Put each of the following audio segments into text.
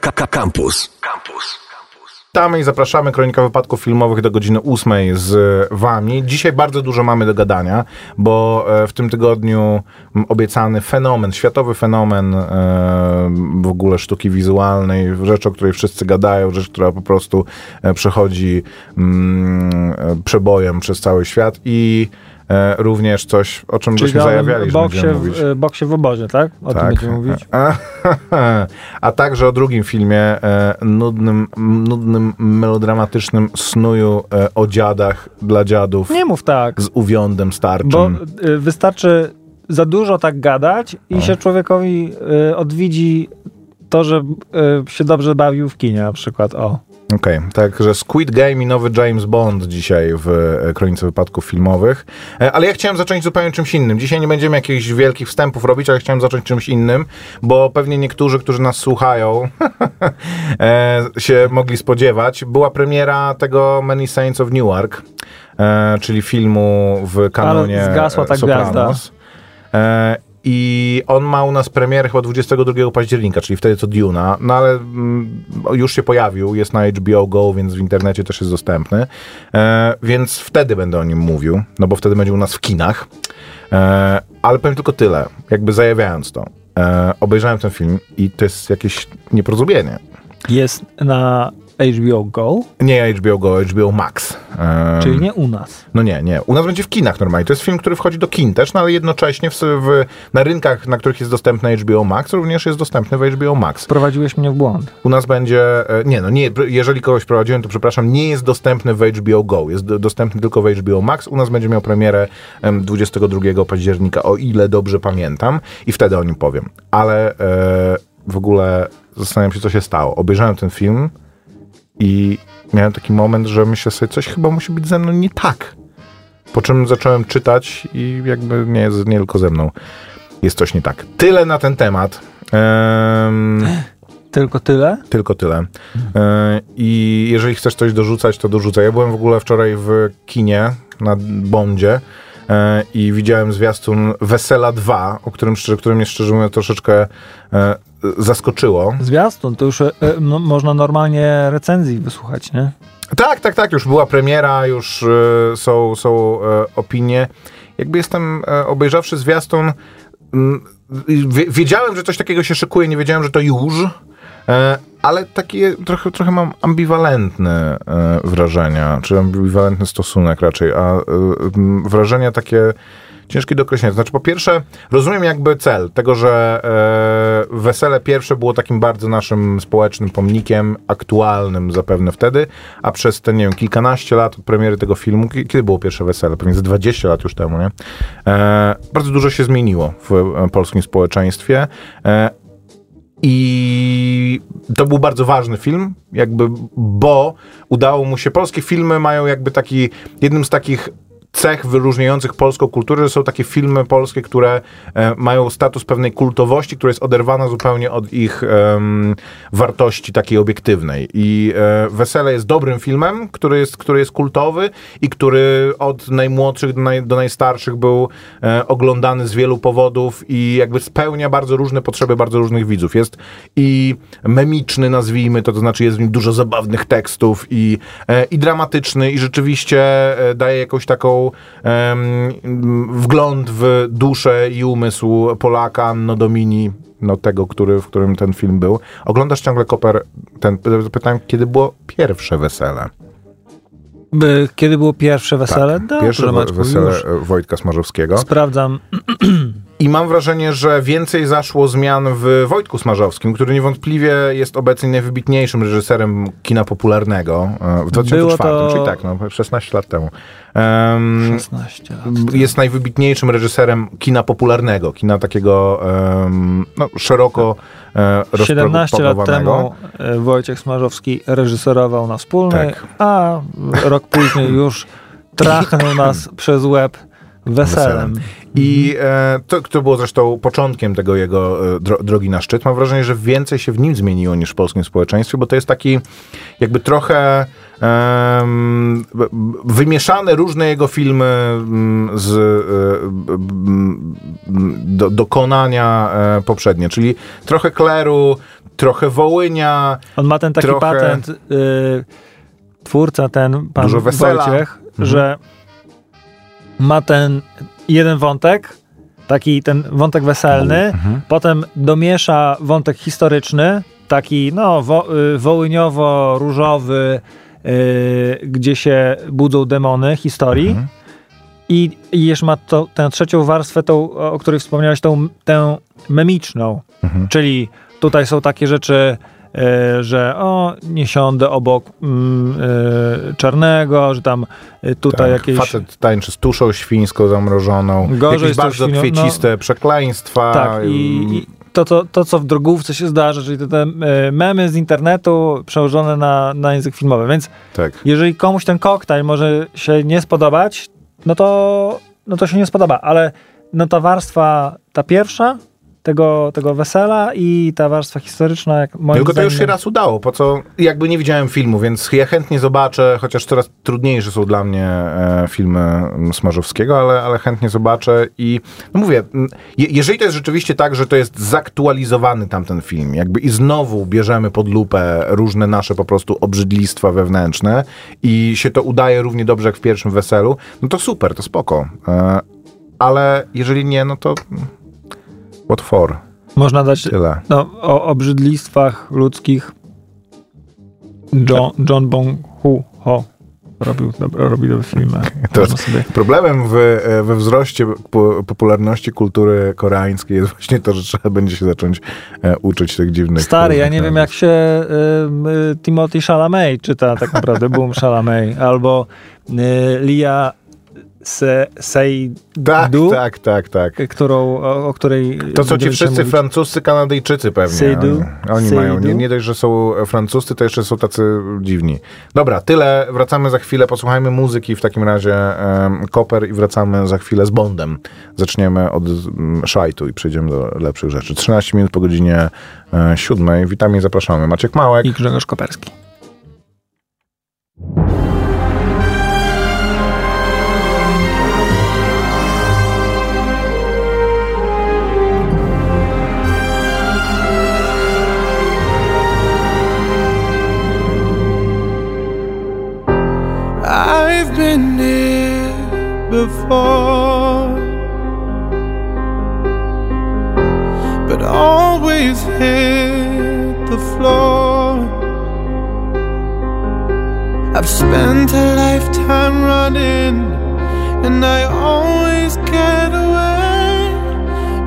Campus. Campus. Witamy i zapraszamy Kronika Wypadków Filmowych do godziny 8 z Wami. Dzisiaj bardzo dużo mamy do gadania, bo e, w tym tygodniu obiecany fenomen, światowy fenomen e, w ogóle sztuki wizualnej, rzecz, o której wszyscy gadają, rzecz, która po prostu e, przechodzi mm, przebojem przez cały świat i E, również coś, o czym Czyli żeśmy zajawiali, boksie, że mówić. W, boksie w obozie, tak? O tak. tym będziemy mówić. A, także o drugim filmie, e, nudnym, nudnym, melodramatycznym snuju e, o dziadach dla dziadów. Nie mów tak. Z uwiądem starczym. Bo wystarczy za dużo tak gadać i no. się człowiekowi odwidzi to, że się dobrze bawił w kinie na przykład. O. Okej, okay. także Squid Game i nowy James Bond dzisiaj w e, Kronice Wypadków Filmowych. E, ale ja chciałem zacząć zupełnie czymś innym. Dzisiaj nie będziemy jakichś wielkich wstępów robić, ale chciałem zacząć czymś innym, bo pewnie niektórzy, którzy nas słuchają, e, się mogli spodziewać. Była premiera tego Many Saints of Newark, czyli filmu w kanonie ale zgasła ta Sopranos. gwiazda. I on ma u nas premierę chyba 22 października, czyli wtedy co Duna, no ale mm, już się pojawił, jest na HBO Go, więc w internecie też jest dostępny. E, więc wtedy będę o nim mówił, no bo wtedy będzie u nas w kinach. E, ale powiem tylko tyle, jakby zajawiając to. E, obejrzałem ten film i to jest jakieś nieporozumienie. Jest na HBO Go? Nie HBO Go, HBO Max. Um, Czyli nie u nas. No nie, nie. U nas będzie w kinach normalnie. To jest film, który wchodzi do kin też, no ale jednocześnie w, w, na rynkach, na których jest dostępny HBO Max, również jest dostępny w HBO Max. Prowadziłeś mnie w błąd. U nas będzie, e, nie no, nie, jeżeli kogoś prowadziłem, to przepraszam, nie jest dostępny w HBO Go. Jest dostępny tylko w HBO Max. U nas będzie miał premierę 22 października, o ile dobrze pamiętam i wtedy o nim powiem. Ale e, w ogóle zastanawiam się, co się stało. Obejrzałem ten film i miałem taki moment, że myślę sobie, coś chyba musi być ze mną nie tak. Po czym zacząłem czytać i jakby nie, nie tylko ze mną jest coś nie tak. Tyle na ten temat. Um, tylko tyle? Tylko tyle. Um, I jeżeli chcesz coś dorzucać, to dorzucaj. Ja byłem w ogóle wczoraj w kinie na Bondzie e, i widziałem zwiastun Wesela 2, o którym, szczerze, który mnie szczerze mówiąc troszeczkę e, zaskoczyło. Zwiastun, to już e, no, można normalnie recenzji wysłuchać, nie? Tak, tak, tak, już była premiera, już e, są, są e, opinie. Jakby jestem, e, obejrzawszy zwiastun, wiedziałem, że coś takiego się szykuje, nie wiedziałem, że to już, e, ale takie trochę, trochę mam ambiwalentne e, wrażenia, czy ambiwalentny stosunek raczej, a wrażenia takie ciężki do określenia. Znaczy, po pierwsze, rozumiem jakby cel tego, że e, wesele pierwsze było takim bardzo naszym społecznym pomnikiem, aktualnym zapewne wtedy, a przez te, nie wiem, kilkanaście lat od premiery tego filmu, kiedy było pierwsze wesele? Pewnie z 20 lat już temu, nie? E, bardzo dużo się zmieniło w e, polskim społeczeństwie. E, i to był bardzo ważny film, jakby, bo udało mu się. Polskie filmy mają jakby taki, jednym z takich cech wyróżniających polską kulturę, że są takie filmy polskie, które e, mają status pewnej kultowości, która jest oderwana zupełnie od ich wartości takiej obiektywnej. I e, Wesele jest dobrym filmem, który jest, który jest kultowy i który od najmłodszych do, naj, do najstarszych był e, oglądany z wielu powodów i jakby spełnia bardzo różne potrzeby bardzo różnych widzów. Jest i memiczny, nazwijmy to, to znaczy jest w nim dużo zabawnych tekstów i, i dramatyczny i rzeczywiście daje jakąś taką wgląd w duszę i umysł Polaka, Anno Domini, no tego, który, w którym ten film był. Oglądasz ciągle Koper, ten, pytałem, kiedy było pierwsze wesele? Kiedy było pierwsze wesele? Tak, pierwsze wesele już. Wojtka Smarzowskiego. Sprawdzam. I mam wrażenie, że więcej zaszło zmian w Wojtku Smarzowskim, który niewątpliwie jest obecnie najwybitniejszym reżyserem kina popularnego e, w 2004, to... czyli tak, no, 16 lat temu. Um, 16 lat. Jest najwybitniejszym reżyserem kina popularnego, kina takiego um, no, szeroko e, 17 lat temu e, Wojciech Smarzowski reżyserował na wspólny, tak. a rok później już trachnął nas przez łeb weselem. I e, to, to było zresztą początkiem tego jego e, dro, drogi na szczyt. Mam wrażenie, że więcej się w nim zmieniło niż w polskim społeczeństwie, bo to jest taki jakby trochę wymieszane różne jego filmy mm, z do, dokonania poprzednie, czyli trochę Kleru, trochę Wołynia. On ma ten taki trochę... patent, y, twórca ten, pan Dużo wesela. Wojciech, mhm. że ma ten jeden wątek, taki ten wątek weselny, mhm. potem domiesza wątek historyczny, taki no wo, y, wołyniowo-różowy, y, gdzie się budzą demony historii. Mhm. I, I jeszcze ma to, tę trzecią warstwę, tą, o której wspomniałeś, tą, tę memiczną, mhm. czyli tutaj są takie rzeczy, że o, nie siądę obok mm, e, czarnego, że tam e, tutaj tak, jakieś... Facet tańczy z tuszą świńską zamrożoną, Gorzej jakieś bardzo świnią, kwieciste no, przekleństwa. Tak, i, i to, to, to, co w drogówce się zdarza, czyli te, te memy z internetu przełożone na, na język filmowy. Więc tak. jeżeli komuś ten koktajl może się nie spodobać, no to, no to się nie spodoba, ale no ta warstwa, ta pierwsza, tego, tego wesela i ta warstwa historyczna. Jak moim Tylko to już się raz udało, po co jakby nie widziałem filmu, więc ja chętnie zobaczę, chociaż coraz trudniejsze są dla mnie e, filmy Smarzowskiego, ale, ale chętnie zobaczę i no mówię, je, jeżeli to jest rzeczywiście tak, że to jest zaktualizowany tamten film, jakby i znowu bierzemy pod lupę różne nasze po prostu obrzydlistwa wewnętrzne i się to udaje równie dobrze jak w pierwszym weselu, no to super, to spoko. E, ale jeżeli nie, no to What for? Można dać Tyle. No, o obrzydlistwach ludzkich. John, John Bong Hu Ho robił, robił dobre filmy. Problemem w, e, we wzroście popularności kultury koreańskiej jest właśnie to, że trzeba będzie się zacząć e, uczyć tych dziwnych... Stary, ja nie wiem jak się y, Timothy Chalamet czyta tak naprawdę, Boom Chalamet, albo y, Lia Se, tak, tak, tak, tak. Którą, o, o której... To są ci wszyscy mówić. francuscy Kanadyjczycy pewnie. Seydu. Oni, mają, nie, nie dość, że są francuscy, to jeszcze są tacy dziwni. Dobra, tyle. Wracamy za chwilę. Posłuchajmy muzyki w takim razie um, Koper i wracamy za chwilę z Bondem. Zaczniemy od um, szajtu i przejdziemy do lepszych rzeczy. 13 minut po godzinie e, 7. Witamy i zapraszamy. Maciek Małek i Grzegorz Koperski. Before, but always hit the floor. I've spent a lifetime running, and I always get away.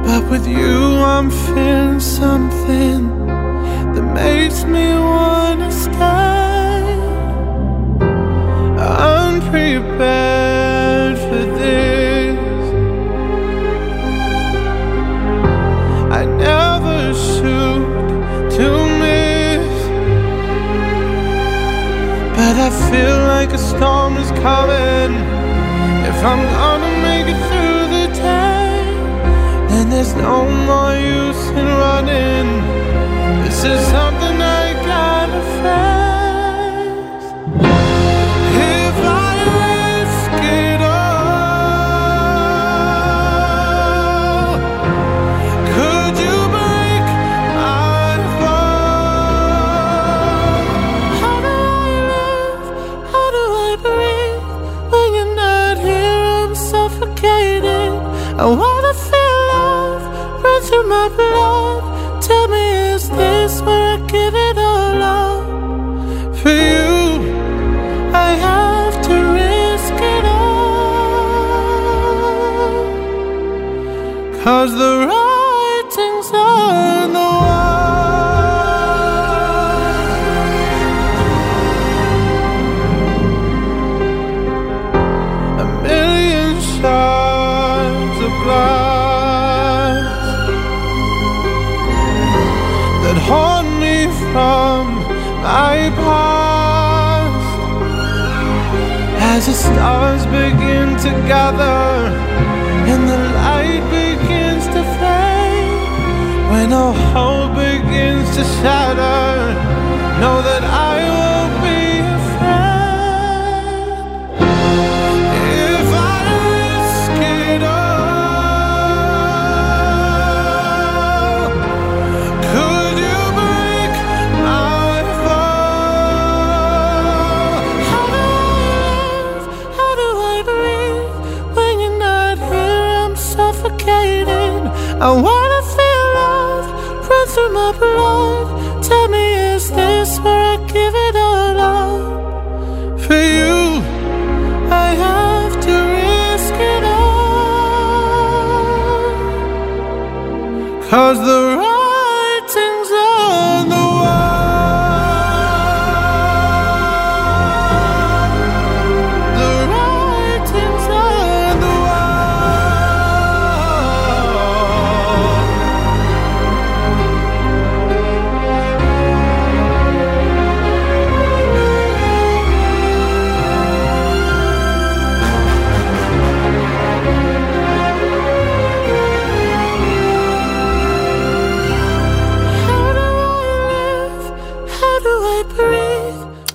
But with you, I'm feeling something that makes me wanna stay unprepared I feel like a storm is coming. If I'm gonna make it through the day, then there's no more use in running. This is something I gotta face. Begin to gather and the light begins to fade. When all hope begins to shatter Cause the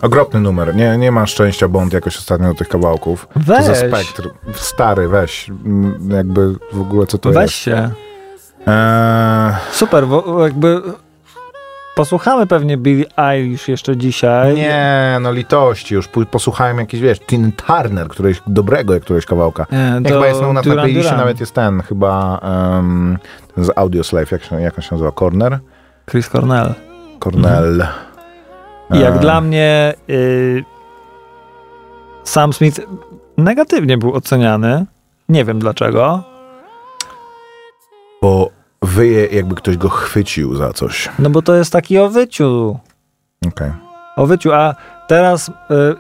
Okropny numer. Nie, nie ma szczęścia Bond jakoś ostatnio do tych kawałków. Weź. To za spektr. Stary, weź. Mm, jakby w ogóle co to weź jest. Weź się. Eee... Super, bo jakby posłuchamy pewnie Billie Eilish jeszcze dzisiaj. Nie, no litości. Już posłuchałem jakiś, wiesz, Tin Turner, któregoś dobrego któregoś kawałka. Nie, nie chyba jest na playliście, nawet jest ten, chyba um, z Audio Slave, jak, się, jak on się nazywa? Corner? Chris Cornell. Cornell. Mhm. I jak dla mnie y, Sam Smith negatywnie był oceniany. Nie wiem dlaczego. Bo wyje, jakby ktoś go chwycił za coś. No bo to jest taki o wyciu. Okej. Okay. O wyciu, a teraz y,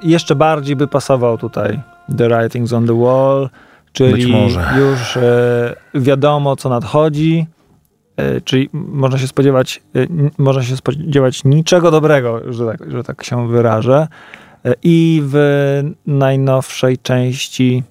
jeszcze bardziej by pasował tutaj The Writings on the Wall, czyli już y, wiadomo, co nadchodzi. E, czyli można się spodziewać, e, można się spodziewać niczego dobrego, że tak, że tak się wyrażę. E, I w najnowszej części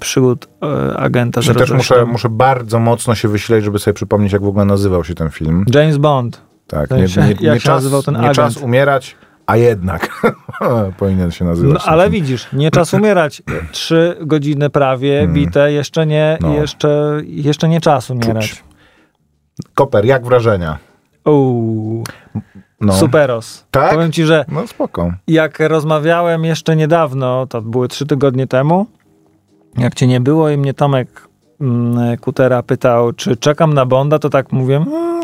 przygód agenta Czyli też muszę, muszę bardzo mocno się wyśleć, żeby sobie przypomnieć, jak w ogóle nazywał się ten film. James Bond. Tak, nie, nie, nie, nie czas, nie czas umierać, a jednak powinien się nazywać. No, ale widzisz, nie czas umierać. Trzy godziny prawie hmm. bite, jeszcze nie, no. jeszcze, jeszcze nie czas umierać. Czuć. Koper, jak wrażenia? Uuu, no. superos. Tak? Powiem ci, że no, spoko. jak rozmawiałem jeszcze niedawno, to były trzy tygodnie temu, jak cię nie było i mnie Tomek mm, Kutera pytał, czy czekam na Bonda, to tak mówię, mm,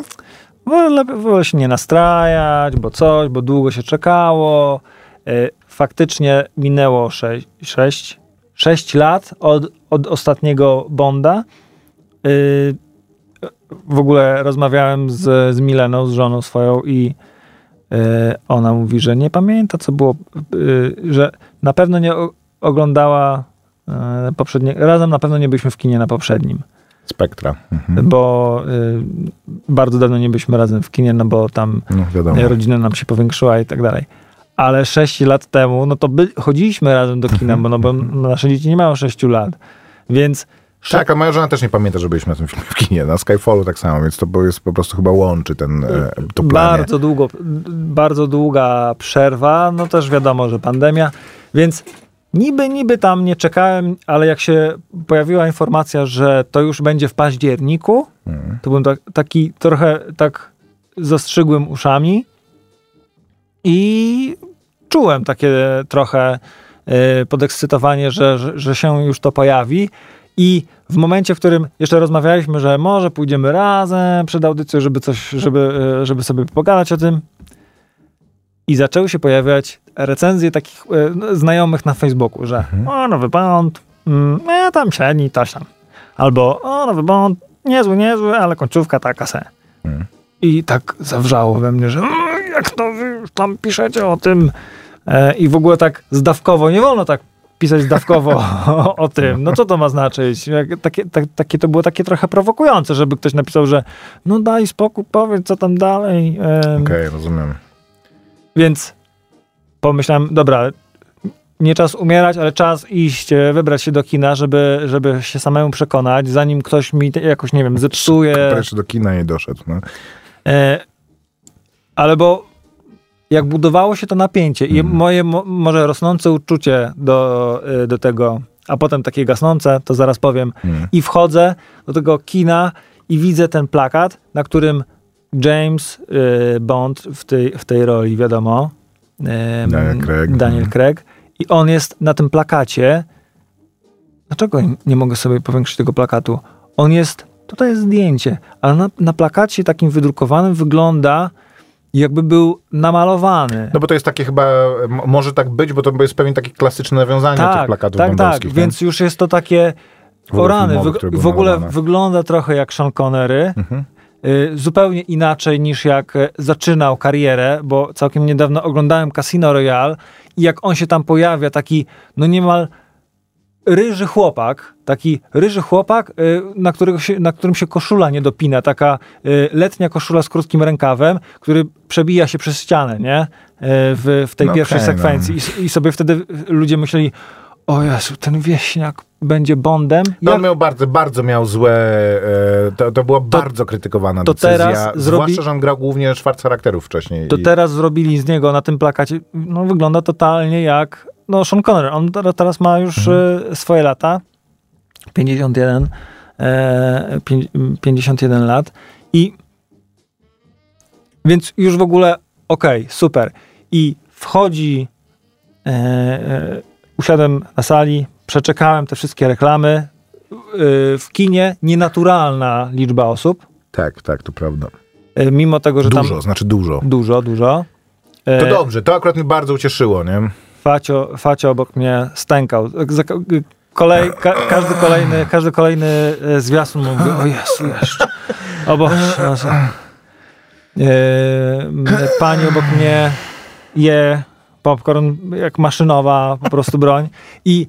wolę, wolę się nie nastrajać, bo coś, bo długo się czekało. Y, faktycznie minęło 6, 6, 6 lat od, od ostatniego Bonda. Y, w ogóle rozmawiałem z, z Mileną, z żoną swoją i y, ona mówi, że nie pamięta, co było, y, że na pewno nie oglądała y, poprzednie, razem na pewno nie byliśmy w kinie na poprzednim. Spektra. Mhm. Bo bardzo dawno nie byliśmy razem w kinie, no bo tam no, rodzina nam się powiększyła i tak dalej. Ale 6 lat temu, no to by, chodziliśmy razem do kina, bo, no, bo nasze dzieci nie mają 6 lat. Więc tak, a moja żona też nie pamięta, że byliśmy na tym filmie w kinie. Na Skyfallu tak samo, więc to jest po prostu chyba łączy ten e, to Bardzo długo, bardzo długa przerwa, no też wiadomo, że pandemia, więc niby, niby tam nie czekałem, ale jak się pojawiła informacja, że to już będzie w październiku, hmm. to byłem tak, taki trochę tak zastrzygłym uszami i czułem takie trochę e, podekscytowanie, że, że, że się już to pojawi. I w momencie, w którym jeszcze rozmawialiśmy, że może pójdziemy razem przed audycją, żeby coś, żeby, e, żeby sobie pogadać o tym. I zaczęły się pojawiać recenzje takich e, znajomych na Facebooku, że mhm. o, nowy Bond, mm, ja tam średni, coś tam. Albo o, nowy Bond, niezły, niezły, ale końcówka taka se. Mhm. I tak zawrzało we mnie, że jak to wy tam piszecie o tym. E, I w ogóle tak zdawkowo, nie wolno tak pisać zdawkowo o, o, tym. No co to ma znaczyć? Takie, tak, takie to było takie trochę prowokujące, żeby ktoś napisał, że no daj spokój, powiedz co tam dalej. Okej, okay, rozumiem. Więc pomyślałem, dobra, nie czas umierać, ale czas iść, e, wybrać się do kina, żeby, żeby się samemu przekonać, zanim ktoś mi jakoś, nie wiem, zepsuje. Jeszcze do kina nie doszedł. No. E, ale bo jak budowało się to napięcie i mhm. moje mo, może rosnące uczucie do, y, do tego, a potem takie gasnące, to zaraz powiem, mm. i wchodzę do tego kina i widzę ten plakat, na którym James y, Bond w tej, w tej roli, wiadomo, y, Daniel, Craig. Daniel mhm. Craig. I on jest na tym plakacie. Dlaczego nie mogę sobie powiększyć tego plakatu? On jest, tutaj jest zdjęcie, ale na, na plakacie takim wydrukowanym wygląda jakby był namalowany. No bo to jest takie chyba, może tak być, bo to jest pewnie takie klasyczne nawiązanie tak, tych plakatów tak, Tak, więc już jest to takie o rany, wy, w ogóle wygląda trochę jak Sean Connery. Mhm. Y, zupełnie inaczej niż jak e, zaczynał karierę, bo całkiem niedawno oglądałem Casino Royale i jak on się tam pojawia, taki no niemal ryży chłopak, taki ryży chłopak, y, na, którego się, na którym się koszula nie dopina, taka y, letnia koszula z krótkim rękawem, który przebija się przez ścianę, nie? W, w tej no pierwszej okay, sekwencji. No. I, I sobie wtedy ludzie myśleli, o Jezu, ten wieśniak będzie Bondem. No Jak... On miał bardzo, bardzo miał złe, e, to, to była to, bardzo krytykowana to decyzja, teraz zrobi... zwłaszcza, że on grał głównie czwart charakterów wcześniej. To i... teraz zrobili z niego na tym plakacie, no wygląda totalnie jak, no Sean Connery, on teraz ma już mhm. E, swoje lata, 51, e, 51 lat i więc już w ogóle okej, okay, super. I wchodzi e, e usiadłem na sali, przeczekałem te wszystkie reklamy. Y, w kinie nienaturalna liczba osób. Tak, tak, to prawda. Y, mimo tego, że dużo, tam... Dużo, znaczy dużo. Dużo, dużo. To y, dobrze, to akurat mnie bardzo ucieszyło, nie? Facio, Facio obok mnie stękał. Kolej, ka, każdy, kolejny, każdy kolejny zwiastun mówi, o Jezu, jeszcze. O Boże. Pani obok mnie je popcorn jak maszynowa po prostu broń i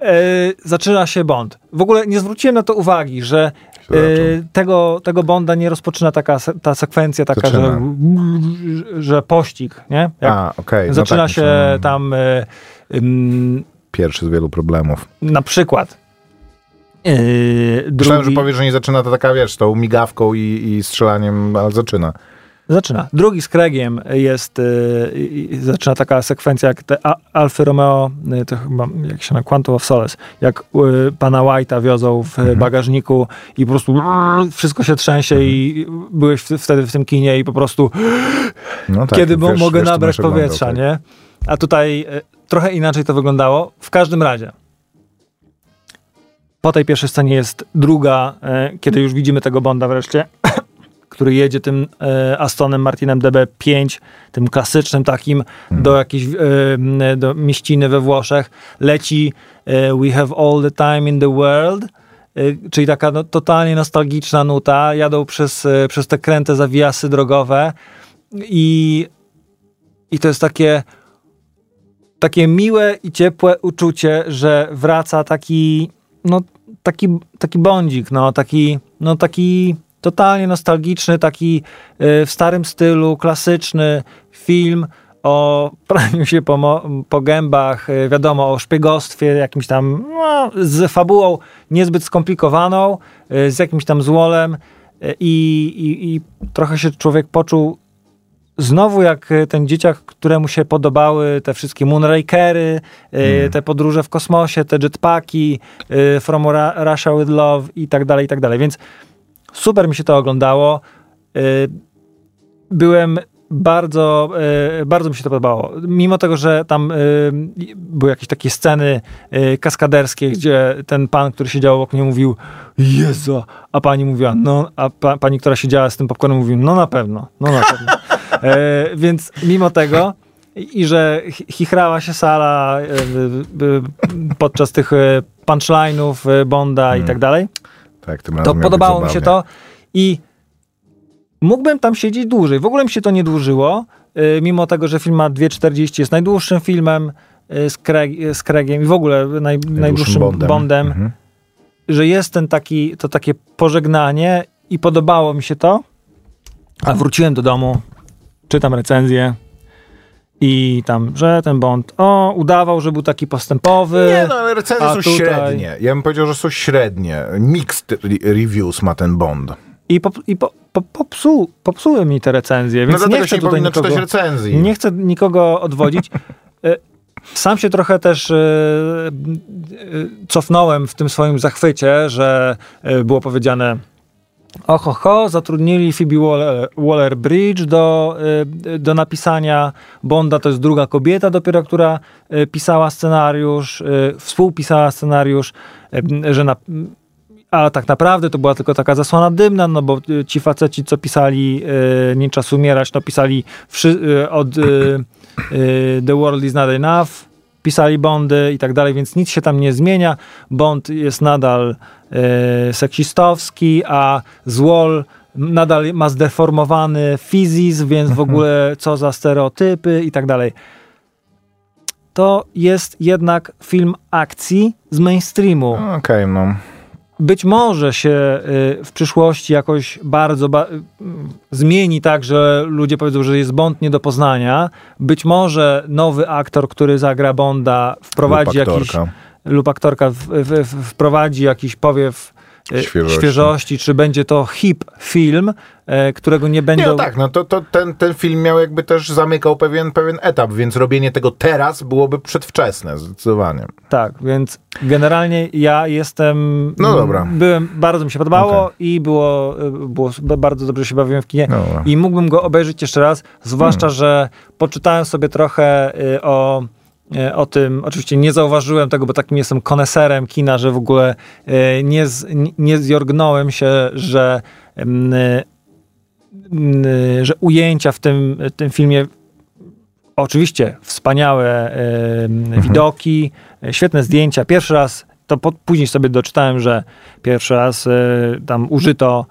e, zaczyna się Bond. W ogóle nie zwróciłem na to uwagi, że e, tego, tego Bonda nie rozpoczyna taka ta sekwencja taka, że, że pościg, nie? Jak A, okay. No zaczyna tak, się tam e, pierwszy z wielu problemów. Na przykład Yy, drugi... Myślałem, że powiesz, że nie zaczyna to taka, wiesz, tą migawką i, i strzelaniem, ale zaczyna. Zaczyna. Drugi z Craigiem jest, y, zaczyna taka sekwencja jak te Alfa Romeo, y, to chyba jak się na Quantum of Solace, jak y, pana White'a wiozą w mhm. bagażniku i po prostu wszystko się trzęsie mhm. i byłeś w, wtedy w tym kinie i po prostu no tak, kiedy wiesz, mogę wiesz, nabrać powietrza, tak. nie? A tutaj trochę inaczej to wyglądało. W każdym razie po tej pierwszej scenie jest druga, kiedy już widzimy tego Bonda wreszcie który jedzie tym e, Astonem Martinem DB5, tym klasycznym takim, hmm. do jakiejś e, do mieściny we Włoszech, leci e, We have all the time in the world, e, czyli taka no, totalnie nostalgiczna nuta, jadą przez, e, przez te kręte zawijasy drogowe i, i to jest takie takie miłe i ciepłe uczucie, że wraca taki no taki, taki bądzik, no taki, no taki totalnie nostalgiczny, taki y, w starym stylu, klasyczny film o praniu się po, po gębach, y, wiadomo, o szpiegostwie, jakimś tam, no, z fabułą niezbyt skomplikowaną, y, z jakimś tam złolem i, i, i trochę się człowiek poczuł znowu jak ten dzieciak, któremu się podobały te wszystkie Moonrakery, mm. te podróże w kosmosie, te jetpacki, From Russia with Love i tak dalej, i tak dalej. Więc Super mi się to oglądało. Y, byłem bardzo, y, bardzo mi się to podobało. Mimo tego, że tam y, były jakieś takie sceny kaskaderskie, gdzie ten pan, który siedział obok mnie mówił Jezu, a pani mówiła, no, a pa, pani, która siedziała z tym popcornem mówił, no na pewno, no na pewno. E, więc mimo tego i że chichrała się sala podczas tych punchline'ów Bonda i hmm. tak dalej, tak, tym to podobało mi się to i mógłbym tam siedzieć dłużej. W ogóle mi się to nie dłużyło, yy, mimo tego, że film ma 2,40, jest najdłuższym filmem yy, z, Craig, z Craigiem i w ogóle naj, najdłuższym, najdłuższym Bondem, Bondem mhm. że jest ten taki, to takie pożegnanie i podobało mi się to, a wróciłem do domu, czytam recenzję, i tam, że ten Bond, o, udawał, że był taki postępowy. Nie, no ale recenzje są tutaj... średnie. Ja bym powiedział, że są średnie. Mixed reviews ma ten Bond. I, po, i po, po, popsu, popsuły mi te recenzje, więc no nie chcę nie tutaj nikogo, czytać recenzji. Nie chcę nikogo odwodzić. E, sam się trochę też e, e, cofnąłem w tym swoim zachwycie, że było powiedziane Oho, ho, zatrudnili Phoebe Waller-Bridge do, y, do napisania Bonda. To jest druga kobieta dopiero, która y, pisała scenariusz, y, współpisała scenariusz, że na, a tak naprawdę to była tylko taka zasłona dymna, no bo ci faceci, co pisali Nie czas umierać, no pisali od The World is not enough, pisali Bondy i tak dalej, więc nic się tam nie zmienia. Bond jest nadal e, seksistowski, a Złol nadal ma zdeformowany fizizm, więc w ogóle co za stereotypy i tak dalej. To jest jednak film akcji z mainstreamu. Okej, okay, no być może się y, w przyszłości jakoś bardzo ba y, zmieni tak, że ludzie powiedzą, że jest Bond nie do poznania. Być może nowy aktor, który zagra Bonda, wprowadzi lub jakiś lub aktorka w, w, w, wprowadzi jakiś powiew świeżości. świeżości. czy będzie to hip film, e, którego nie będzie. Nie, no tak, no to, to ten, ten film miał jakby też zamykał pewien, pewien etap, więc robienie tego teraz byłoby przedwczesne, zdecydowanie. Tak, więc generalnie ja jestem. No dobra. Byłem, bardzo mi się podobało okay. i było, było bardzo dobrze się bawiłem w kinie. No I mógłbym go obejrzeć jeszcze raz, zwłaszcza, hmm. że poczytałem sobie trochę o E, o tym, oczywiście nie zauważyłem tego, bo takim jestem koneserem kina, że w ogóle e, nie, z, nie zjorgnąłem się, że, że ujęcia w tym, tym filmie oczywiście wspaniałe mhm. widoki, świetne zdjęcia. Pierwszy raz, to po, później sobie doczytałem, że pierwszy raz e, tam użyto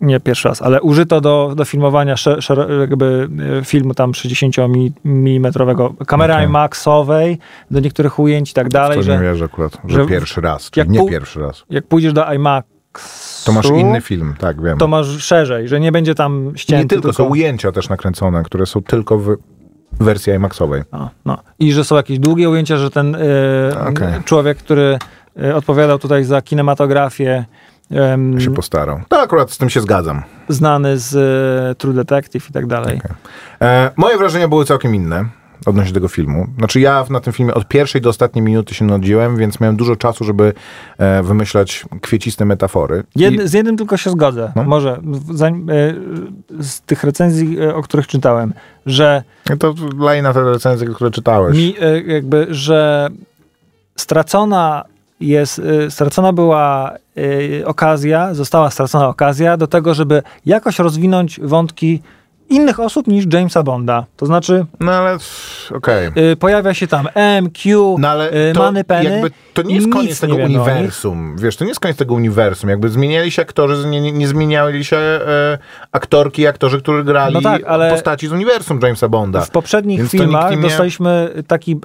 nie pierwszy raz, ale użyto do, do filmowania jakby e, filmu tam 60 mm kamery okay. IMAXowej do niektórych ujęć i tak dalej. To że, nie wierzę akurat, że, że pierwszy raz, czyli nie pierwszy raz. Jak pójdziesz do IMAX to masz inny film, tak wiem. To masz szerzej, że nie będzie tam ścięty. Nie tylko, tylko... są ujęcia też nakręcone, które są tylko w wersji IMAXowej. A, no. I że są jakieś długie ujęcia, że ten yy, okay. człowiek, który yy, odpowiadał tutaj za kinematografię, Um, się postarał. To akurat z tym się zgadzam. Znany z e, True Detective i tak dalej. Okay. E, moje wrażenia były całkiem inne odnośnie tego filmu. Znaczy ja na tym filmie od pierwszej do ostatniej minuty się nudziłem, więc miałem dużo czasu, żeby e, wymyślać kwieciste metafory. Jed, I... Z jednym tylko się zgodzę. No? Może zanim, e, z tych recenzji, e, o których czytałem, że... To lej na te recenzje, które czytałeś. Mi jakby, że stracona jest, y, stracona była y, okazja, została stracona okazja do tego, żeby jakoś rozwinąć wątki innych osób niż Jamesa Bonda. To znaczy. No ale okej. Okay. Pojawia się tam MQ, no, ale y, Penny. to nie jest koniec tego uniwersum. Wiesz, to nie jest koniec tego uniwersum. Jakby zmieniali się aktorzy, nie, nie zmieniali się e, aktorki i aktorzy, którzy grali no tak, postaci z uniwersum Jamesa Bonda. W poprzednich Więc filmach nie... dostaliśmy taki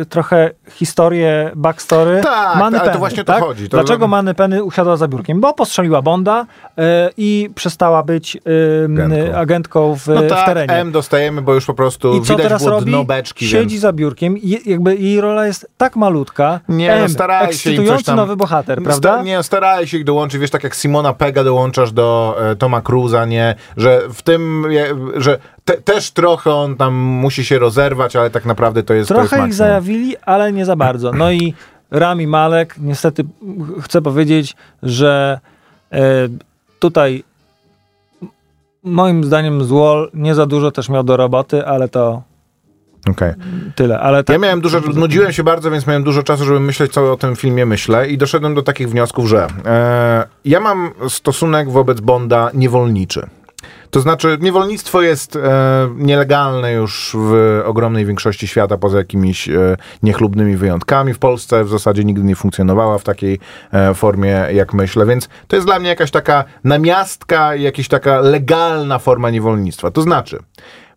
e, trochę historię, backstory. Tak, ale Penny, to właśnie tak? to chodzi. To... Dlaczego Money Penny usiadła za biurkiem? Bo postrzeliła Bonda i przestała być agentką, agentką w, no tak, w terenie. M dostajemy, bo już po prostu I co widać teraz robi? dno beczki. Siedzi więc... za biurkiem i jakby jej rola jest tak malutka. Nie, M, no staraj się im coś tam... nowy bohater, prawda? Sta, nie, staraj się ich dołączyć, wiesz, tak jak Simona Pega dołączasz do e, Toma Cruza, nie, że w tym, że te, też trochę on tam musi się rozerwać, ale tak naprawdę to jest Trochę to jest ich zajawili, ale nie za bardzo. No i Rami Malek, niestety chcę powiedzieć, że e, tutaj moim zdaniem Złol nie za dużo też miał do roboty, ale to Okay. Tyle, ale tak... Ja miałem dużo, nudziłem się bardzo, więc miałem dużo czasu, żeby myśleć, co o tym filmie myślę i doszedłem do takich wniosków, że e, ja mam stosunek wobec Bonda niewolniczy. To znaczy, niewolnictwo jest e, nielegalne już w ogromnej większości świata, poza jakimiś e, niechlubnymi wyjątkami. W Polsce w zasadzie nigdy nie funkcjonowała w takiej e, formie, jak myślę, więc to jest dla mnie jakaś taka namiastka, jakaś taka legalna forma niewolnictwa. To znaczy,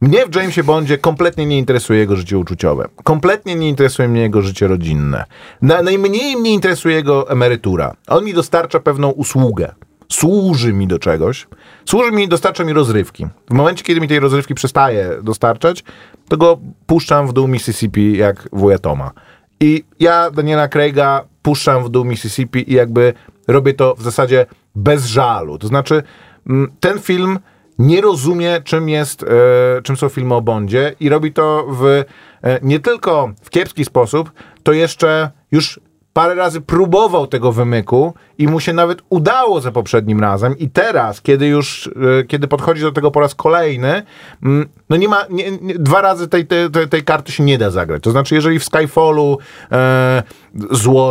mnie w Jamesie Bondzie kompletnie nie interesuje jego życie uczuciowe. Kompletnie nie interesuje mnie jego życie rodzinne. Na, najmniej mnie interesuje jego emerytura. On mi dostarcza pewną usługę służy mi do czegoś, służy mi, dostarcza mi rozrywki. W momencie, kiedy mi tej rozrywki przestaje dostarczać, to go puszczam w dół Mississippi jak wuja Toma. I ja Daniela Craiga puszczam w dół Mississippi i jakby robię to w zasadzie bez żalu. To znaczy, mm, ten film nie rozumie, czym jest, e, czym są filmy o Bondzie i robi to w e, nie tylko w kiepski sposób, to jeszcze już parę razy próbował tego wymyku i mu się nawet udało za poprzednim razem i teraz, kiedy już, e, kiedy podchodzi do tego po raz kolejny, mm, no nie ma, nie, nie, dwa razy tej, tej, tej, karty się nie da zagrać. To znaczy, jeżeli w Skyfallu e,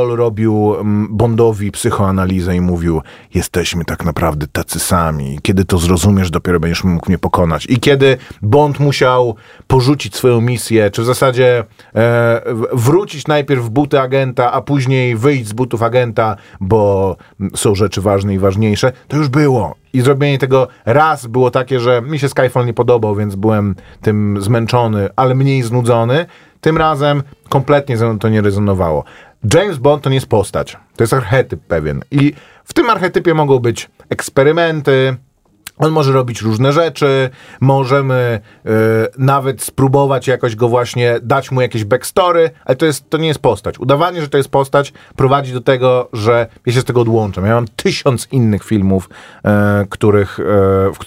robił mm, Bondowi psychoanalizę i mówił, jesteśmy tak naprawdę tacy sami. Kiedy to zrozumiesz, dopiero będziesz mógł mnie pokonać. I kiedy Bond musiał porzucić swoją misję, czy w zasadzie e, wrócić najpierw w buty agenta, a później wyjść z butów agenta, bo są rzeczy ważne i ważniejsze, to już było. I zrobienie tego raz było takie, że mi się Skyfall nie podobał, więc byłem tym zmęczony, ale mniej znudzony. Tym razem kompletnie ze mną to nie rezonowało. James Bond to nie jest postać. To jest archetyp pewien. I w tym archetypie mogą być eksperymenty, on może robić różne rzeczy, możemy y, nawet spróbować jakoś go właśnie, dać mu jakieś backstory, ale to, jest, to nie jest postać. Udawanie, że to jest postać prowadzi do tego, że ja się z tego odłączam. Ja mam tysiąc innych filmów, y, których,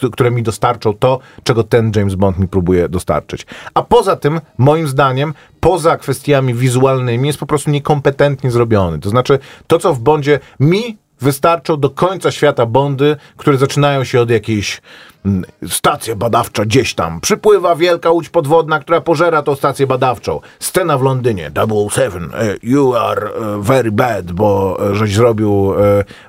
y, które mi dostarczą to, czego ten James Bond mi próbuje dostarczyć. A poza tym, moim zdaniem, poza kwestiami wizualnymi jest po prostu niekompetentnie zrobiony. To znaczy, to co w Bondzie mi wystarczą do końca świata Bondy, które zaczynają się od jakiejś mm, stacja badawcza gdzieś tam. Przypływa wielka łódź podwodna, która pożera tą stację badawczą. Scena w Londynie. 007. E, you are e, very bad, bo e, żeś zrobił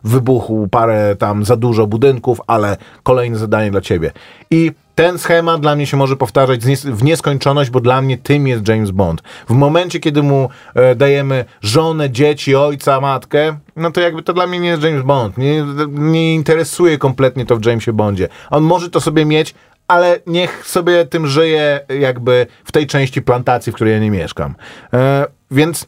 wybuchu parę tam za dużo budynków, ale kolejne zadanie dla ciebie. I ten schemat dla mnie się może powtarzać w nieskończoność, bo dla mnie tym jest James Bond. W momencie, kiedy mu e, dajemy żonę, dzieci, ojca, matkę, no to jakby to dla mnie nie jest James Bond. Nie, nie interesuje kompletnie to w Jamesie Bondzie. On może to sobie mieć, ale niech sobie tym żyje jakby w tej części plantacji, w której ja nie mieszkam. E, więc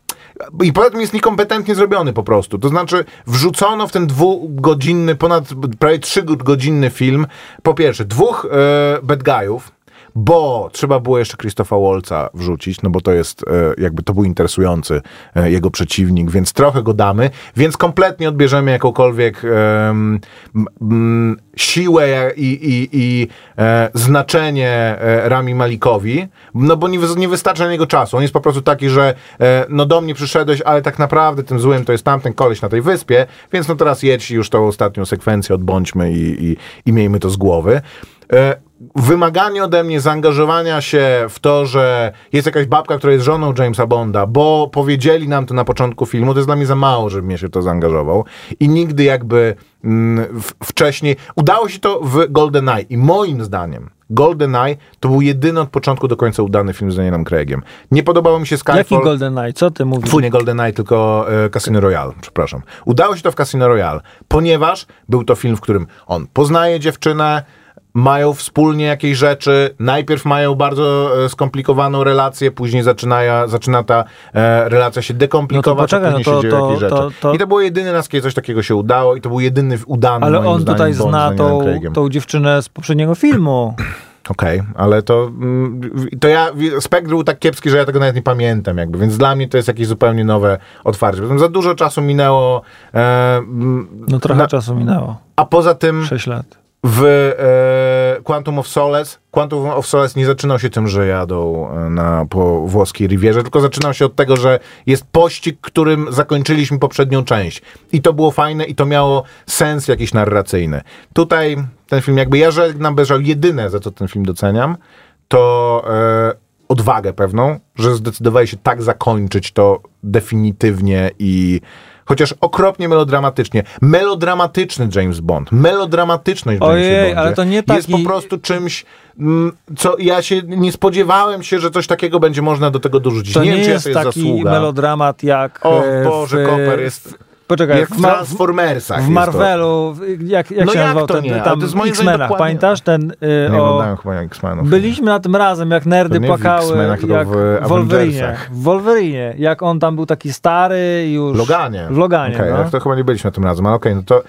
i poza tym jest niekompetentnie zrobiony po prostu. To znaczy, wrzucono w ten dwugodzinny, ponad prawie trzygodzinny film, po pierwsze, dwóch e, bad guyów, bo trzeba było jeszcze Christopha Waltza wrzucić, no bo to jest e, jakby to był interesujący e, jego przeciwnik, więc trochę go damy, więc kompletnie odbierzemy jakąkolwiek um, siłę i, i, i e, znaczenie e, Rami Malikowi, no bo nie, nie wystarcza na niego czasu. On jest po prostu taki, że e, no do mnie przyszedłeś, ale tak naprawdę tym złym to jest tamten koleś na tej wyspie, więc no teraz jedź już tą ostatnią sekwencję odbądźmy i, i, i miejmy to z głowy. Wymaganie ode mnie zaangażowania się w to, że jest jakaś babka, która jest żoną Jamesa Bonda, bo powiedzieli nam to na początku filmu, to jest dla mnie za mało, żeby mnie się to zaangażował. I nigdy jakby mm, wcześniej... Udało się to w GoldenEye i moim zdaniem GoldenEye to był jedyny od początku do końca udany film z Danielem Craigiem. Nie podobało mi się Skyfall. Jaki GoldenEye? Co ty mówisz? Twój nie GoldenEye, tylko e, Casino Royale, przepraszam. Udało się to w Casino Royale, ponieważ był to film, w którym on poznaje dziewczynę, mają wspólnie jakieś rzeczy, najpierw mają bardzo e, skomplikowaną relację, później zaczyna, zaczyna ta e, relacja się dekomplikować, no to poczekaj, a później no to, się dzieją to, jakieś rzeczy. To, to... I to było jedyny raz, kiedy coś takiego się udało i to był jedyny udany Ale on zdaniem, tutaj zna tą, tą dziewczynę z poprzedniego filmu. Okej, okay, ale to, mm, to ja, Spektr był tak kiepski, że ja tego nawet nie pamiętam jakby, więc dla mnie to jest jakieś zupełnie nowe otwarcie. Potem za dużo czasu minęło. E, no trochę na, czasu minęło. A poza tym... 6 lat w e, Quantum of Solace Quantum of Solace nie zaczynał się tym, że jadą e, na, po włoskiej Rivierze, tylko zaczynał się od tego, że jest pościg, którym zakończyliśmy poprzednią część. I to było fajne i to miało sens jakiś narracyjny. Tutaj ten film, jakby ja żegnam bez żalu, jedyne za co ten film doceniam, to e, odwagę pewną, że zdecydowali się tak zakończyć to definitywnie i chociaż okropnie melodramatycznie. Melodramatyczny James Bond, melodramatyczność w Ojej, ale to nie taki... jest po prostu czymś, mm, co ja się nie spodziewałem się, że coś takiego będzie można do tego dorzucić. To nie, nie wiem, czy jest, jest taki zasługa. melodramat jak O Boże, w... Koper jest Poczekaj, jak w, Transformersach. W Marvelu, jak, jak no się nazywał to ten, nie? tam X-Menach, dokładnie... pamiętasz ten y, Nie o... chyba X-Menów. Byliśmy na tym razem, jak nerdy płakały, jak w, w Wolverine. W Wolverine, jak on tam był taki stary już... Loganie. W Loganie, okay, no. To chyba nie byliśmy tym razem, ale okej, okay, no to...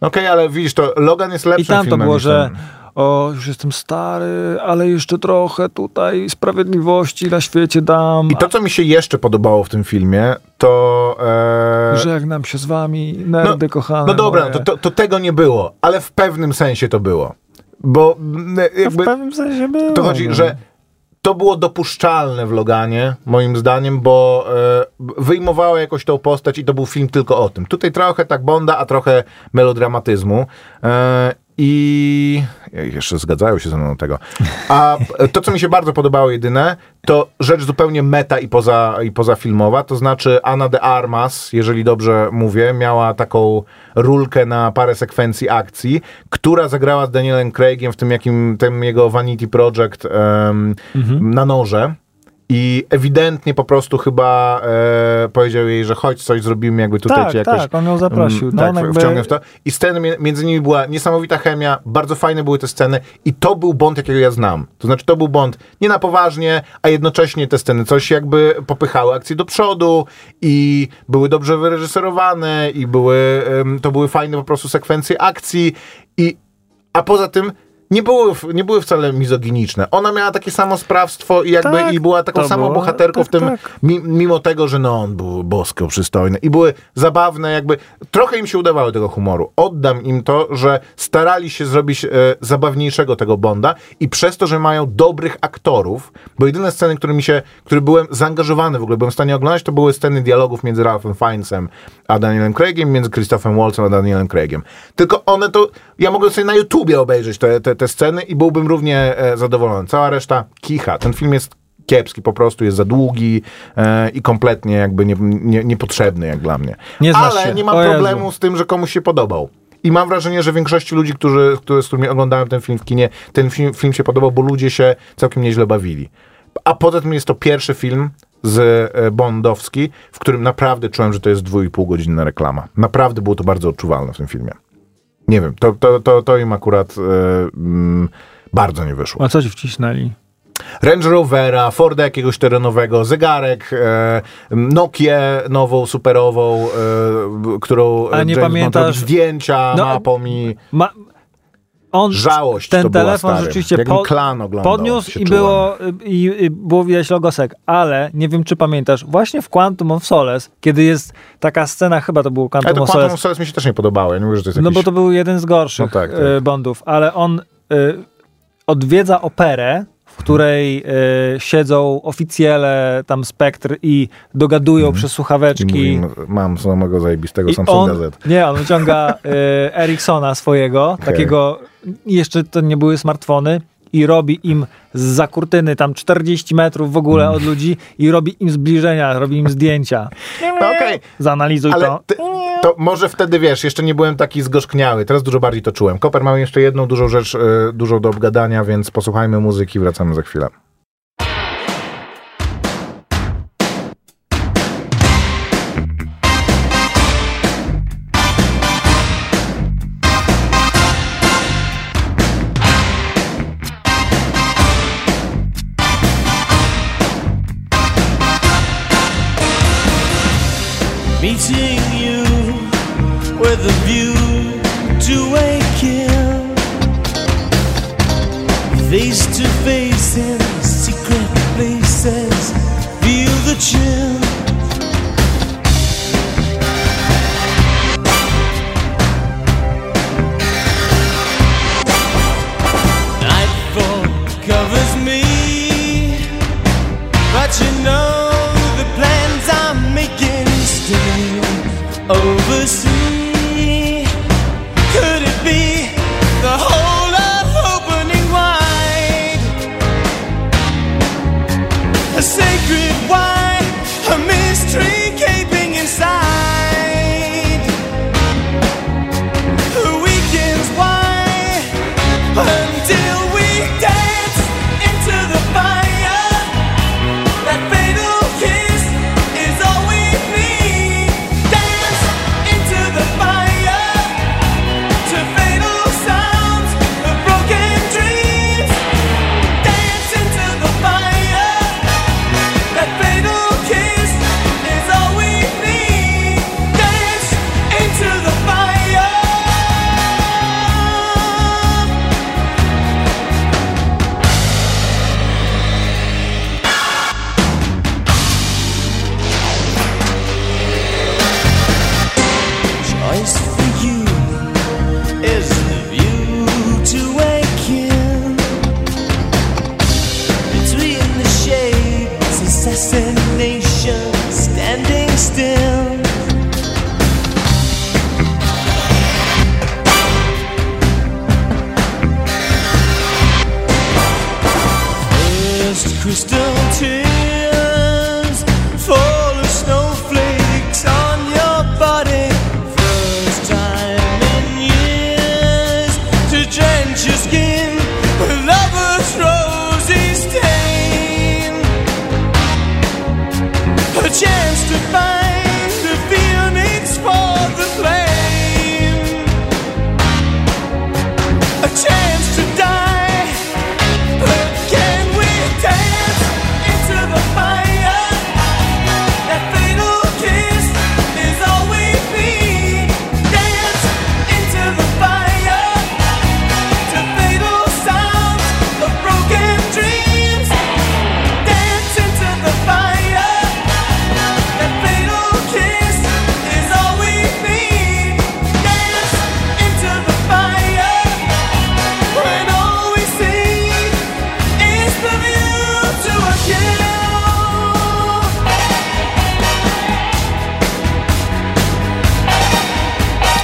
Okej, okay, ale widzisz, to Logan jest lepszym I tam to było, że ten o, już jestem stary, ale jeszcze trochę tutaj sprawiedliwości na świecie dam. I to, co mi się jeszcze podobało w tym filmie, to... E... Żegnam się z wami, nerdy no, kochane No dobra, to, to, to, tego nie było, ale w pewnym sensie to było. Bo jakby, w pewnym sensie było. To chodzi, no. że to było dopuszczalne w Loganie, moim zdaniem, bo e, wyjmowało jakoś tą postać i to był film tylko o tym. Tutaj trochę tak Bonda, a trochę melodramatyzmu. E, i jeszcze zgadzają się ze mną tego. A to, co mi się bardzo podobało jedyne, to rzecz zupełnie meta i, poza, i pozafilmowa, to znaczy Anna de Armas, jeżeli dobrze mówię, miała taką rulkę na parę sekwencji akcji, która zagrała z Danielem Craigiem w tym jakim, tym jego Vanity Project um, mhm. na noże. I ewidentnie po prostu chyba e, powiedział jej, że chodź, coś zrobimy, jakby tutaj tak, cię jakoś... Tak, on ją zaprosił. No, tak, jakby... wciągnę w to. I sceny między nimi była niesamowita chemia, bardzo fajne były te sceny i to był Bond, jakiego ja znam. To znaczy, to był Bond nie na poważnie, a jednocześnie te sceny coś jakby popychały akcję do przodu i były dobrze wyreżyserowane i były, to były fajne po prostu sekwencje akcji i a poza tym nie były, nie były wcale mizoginiczne. Ona miała takie samo sprawstwo i jakby tak, i była taką samą było. bohaterką tak, w tym, tak. mimo tego, że no on był bosko przystojny i były zabawne, jakby trochę im się udawało tego humoru. Oddam im to, że starali się zrobić e, zabawniejszego tego Bonda i przez to, że mają dobrych aktorów, bo jedyne sceny, które mi się, które byłem zaangażowany w ogóle, byłem w stanie oglądać, to były sceny dialogów między Ralphem Fiennesem a Danielem Craigiem, między Christophem Waltzem a Danielem Craigiem. Tylko one to, ja mogę sobie na YouTubie obejrzeć te, te te sceny i byłbym równie e, zadowolony. Cała reszta kicha. Ten film jest kiepski, po prostu jest za długi e, i kompletnie jakby nie, nie, niepotrzebny jak dla mnie. Nie Ale się. nie mam problemu z tym, że komuś się podobał. I mam wrażenie, że większości ludzi, którzy, którzy, z którymi oglądałem ten film w kinie, ten film, film się podobał, bo ludzie się całkiem nieźle bawili. A poza tym jest to pierwszy film z e, Bondowski, w którym naprawdę czułem, że to jest dwóch i godzinna reklama. Naprawdę było to bardzo odczuwalne w tym filmie. Nie wiem, to, to, to, to im akurat e, mm, bardzo nie wyszło. A co ci wcisnęli? Range Rovera, Forda jakiegoś terenowego, zegarek, e, Nokia nową, superową, e, którą A nie James pamiętasz... zdjęcia, no, mapą i... Ma on, Żałość ten telefon rzeczywiście po, klan podniósł i było, i, i, było widać logosek, ale nie wiem, czy pamiętasz, właśnie w Quantum of Solace, kiedy jest taka scena, chyba to było Quantum ale to of Quantum Solace. of Solace mi się też nie podobało, ja nie mówię, że to jest jakiś... No bo to był jeden z gorszych no tak, tak. Y, Bondów, ale on y, odwiedza operę, w której y, siedzą oficjele, tam spektr i dogadują mm. przez słuchaweczki. I mam samego zajebistego Samsung Gazet. Nie, on wyciąga y, Ericssona swojego, okay. takiego, jeszcze to nie były smartfony, i robi im za kurtyny tam 40 metrów w ogóle od ludzi i robi im zbliżenia, robi im zdjęcia. No okej. Okay. Zanalizuj Ale to. Ty, to może wtedy, wiesz, jeszcze nie byłem taki zgorzkniały, teraz dużo bardziej to czułem. Koper mamy jeszcze jedną dużą rzecz, yy, dużą do obgadania, więc posłuchajmy muzyki, wracamy za chwilę. Until we dance into the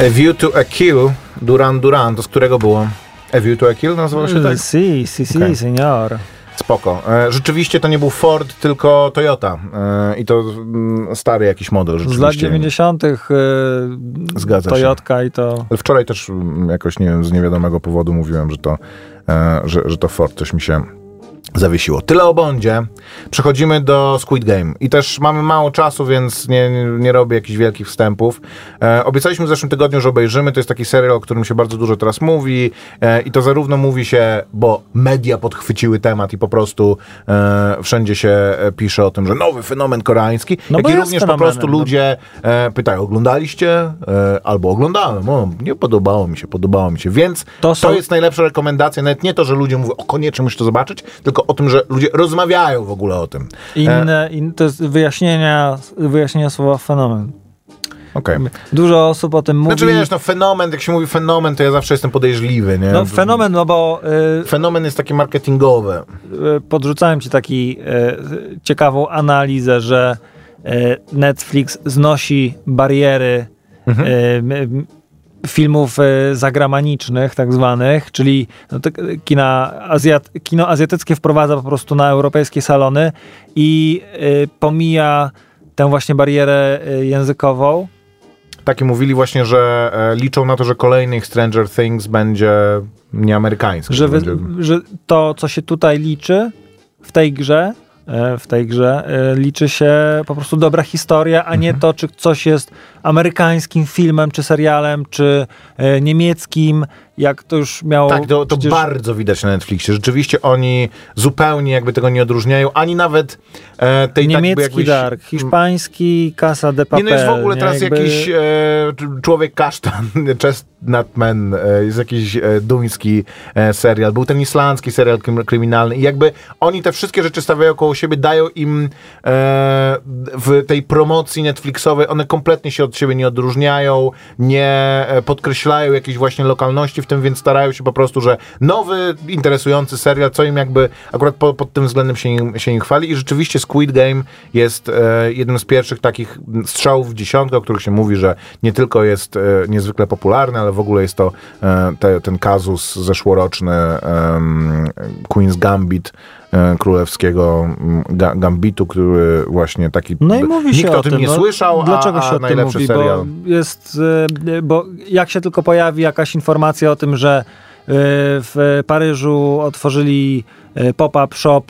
A View to a Kill, Duran Duran, to z którego było? A View to a Kill nazywało się tak? Si, si, si, senior. Spoko. E, rzeczywiście to nie był Ford, tylko Toyota. E, I to mm, stary jakiś model Z lat rzeczywiście. 90. y, Zgadza się. Toyotka i to... Wczoraj też mm, jakoś nie z niewiadomego powodu mówiłem, że to, e, że, że to Ford coś mi się zawiesiło. Tyle o Bondzie. Przechodzimy do Squid Game. I też mamy mało czasu, więc nie, nie, robię jakichś wielkich wstępów. E, obiecaliśmy w zeszłym tygodniu, że obejrzymy. To jest taki serial, o którym się bardzo dużo teraz mówi. E, I to zarówno mówi się, bo media podchwyciły temat i po prostu e, wszędzie się e, pisze o tym, że nowy fenomen koreański, No jak i również po prostu no. ludzie e, pytają, oglądaliście? E, albo oglądałem. O, nie podobało mi się, podobało mi się. Więc to, To są- jest najlepsza rekomendacja. Nawet nie to, że ludzie mówią, o koniecznie musisz to zobaczyć, tylko o tym, że ludzie rozmawiają w ogóle o tym. E, Inne, in, to jest wyjaśnienia, wyjaśnienia słowa fenomen. Okej. Dużo osób o tym mówi. Znaczy wiesz, no fenomen, jak się mówi fenomen, to ja zawsze jestem podejrzliwy, nie? no, fenomen, no bo y, Fenomen jest takie marketingowe. y, podrzucałem ci taki y, ciekawą analizę, że Netflix znosi bariery Mhm. Filmów y, zagranicznych, tak zwanych, czyli no, kina Azjat, kino azjatyckie wprowadza po prostu na europejskie salony i y, pomija tę właśnie barierę y, językową. Taki mówili właśnie, że e, liczą na to, że kolejny ich Stranger Things będzie nieamerykański. że, wy, będzie... że to, co się tutaj liczy w tej grze, e, w tej grze e, liczy się po prostu dobra historia, a Mhm. nie to, czy coś jest amerykańskim filmem, czy serialem, czy e, niemieckim, jak to już miało... Tak, to, to przecież- bardzo widać na Netflixie. Rzeczywiście oni zupełnie jakby tego nie odróżniają, ani nawet e, tej Niemiecki tak jakby jakiś... dark, hiszpański Casa de Nie, Papel. no jest w ogóle nie? teraz Jakby- jakiś e, człowiek kasztan, Chestnut Man, e, jest jakiś e, duński e, serial, był ten islandzki serial krym, kryminalny i jakby oni te wszystkie rzeczy stawiają koło siebie, dają im e, w tej promocji Netflixowej, one kompletnie się od siebie nie odróżniają, nie e, podkreślają jakiejś właśnie lokalności tym, więc starają się po prostu, że nowy, interesujący serial, co im jakby akurat po, pod tym względem się, im- się im chwali. I rzeczywiście Squid Game jest e, jednym z pierwszych takich strzałów w dziesiątkę, o których się mówi, że nie tylko jest e, niezwykle popularny, ale w ogóle jest to e, te, ten kazus zeszłoroczny Queen's Gambit królewskiego mm, ga, Gambitu, który właśnie taki No i mówi nikt się o, o tym tym. nie no, słyszał, Dlaczego a, się a o tym najlepszy mówi? serial. Bo jest, e, bo jak się tylko pojawi jakaś informacja o tym, że e, w Paryżu otworzyli e, pop-up shop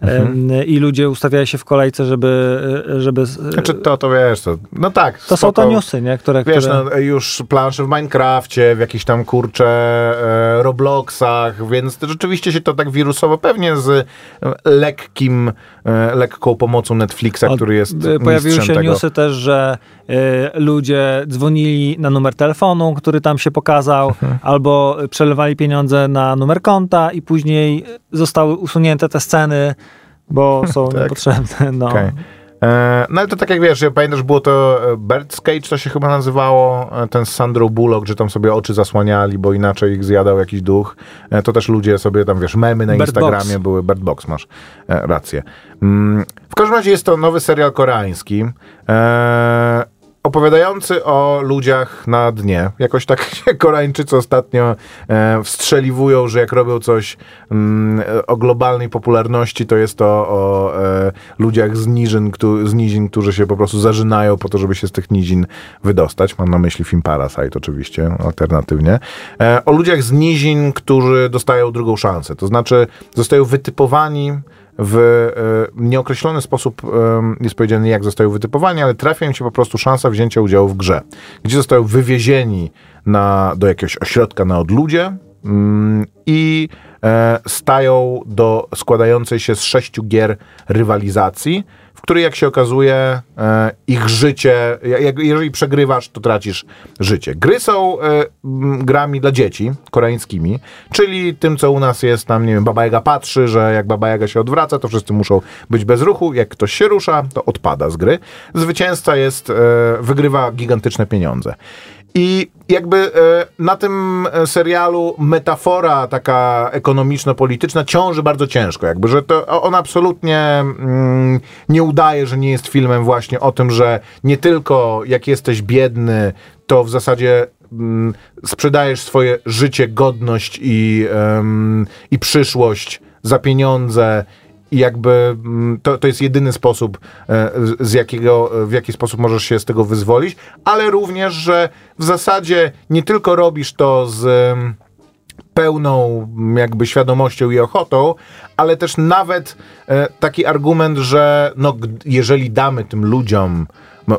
Mhm. e, i ludzie ustawiają się w kolejce, żeby, e, żeby Znaczy to, to wiesz, to, no tak. to są to spoko. newsy, nie? Które, Wiesz, które... no, już plansze w Minecrafcie, w jakichś tam kurcze e, Robloxach, więc rzeczywiście się to tak wirusowo, pewnie z e, lekkim, e, lekką pomocą Netflixa, Od- który jest y, Pojawiły się tego. newsy też, że y, ludzie dzwonili na numer telefonu, który tam się pokazał, Mhm. albo przelewali pieniądze na numer konta i później zostały usunięte te sceny, bo są Tak. niepotrzebne. No. Okej. E, no ale to tak jak wiesz, ja pamiętasz, było to e, Bird's Cage, to się chyba nazywało, e, ten z Sandro Bullock, że tam sobie oczy zasłaniali, bo inaczej ich zjadał jakiś duch. E, to też ludzie sobie tam, wiesz, memy na Bird Instagramie Box. były, Bird Box, masz e, rację. Mm, w każdym razie jest to nowy serial koreański. E, opowiadający o ludziach na dnie. Jakoś tak się Koreańczycy ostatnio e, wstrzeliwują, że jak robią coś mm, o globalnej popularności, to jest to o e, ludziach z nizin, któ- z nizin, którzy się po prostu zażynają po to, żeby się z tych nizin wydostać. Mam na myśli film Parasite oczywiście, alternatywnie. E, o ludziach z nizin, którzy dostają drugą szansę. To znaczy zostają wytypowani w e, nieokreślony sposób jest powiedziane, jak zostają wytypowani, ale trafia im się po prostu szansa wzięcia udziału w grze, gdzie zostają wywiezieni na, do jakiegoś ośrodka na odludzie mm, i e, stają do składającej się z sześciu gier rywalizacji, w której jak się okazuje e, ich życie, jeżeli przegrywasz, to tracisz życie. Gry są e, grami dla dzieci, koreańskimi, czyli tym, co u nas jest tam, nie wiem, Baba Jaga patrzy, że jak Baba Jaga się odwraca, to wszyscy muszą być bez ruchu, jak ktoś się rusza, to odpada z gry. Zwycięzca jest, e, wygrywa gigantyczne pieniądze. I jakby e, na tym e, serialu metafora taka ekonomiczno-polityczna ciąży bardzo ciężko. Jakby, że to on absolutnie mm, nie udaje, że nie jest filmem właśnie o tym, że nie tylko jak jesteś biedny, to w zasadzie mm, sprzedajesz swoje życie, godność i, i przyszłość za pieniądze i jakby mm, to, to jest jedyny sposób, e, z- jakiego, w jaki sposób możesz się z tego wyzwolić, ale również, że w zasadzie nie tylko robisz to z em, pełną m, jakby świadomością i ochotą, ale też nawet e, taki argument, że no, jeżeli damy tym ludziom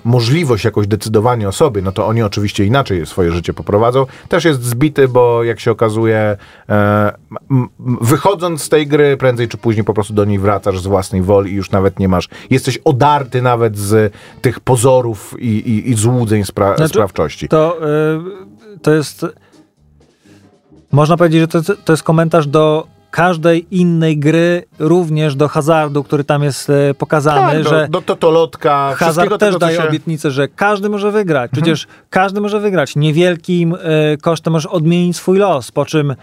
możliwość jakoś decydowania o sobie, no to oni oczywiście inaczej swoje życie poprowadzą, też jest zbity, bo jak się okazuje, e, wychodząc z tej gry, prędzej czy później po prostu do niej wracasz z własnej woli i już nawet nie masz, jesteś odarty nawet z tych pozorów i, i, i złudzeń spra- Znaczy, sprawczości. To, y, to jest. Można powiedzieć, że to, to jest komentarz do każdej innej gry, również do hazardu, który tam jest e, pokazany, Tak, do, że do totolotka, hazard też daje się... Mhm. obietnicę, że każdy może wygrać. Przecież każdy może wygrać. Niewielkim e, kosztem możesz odmienić swój los, po czym e,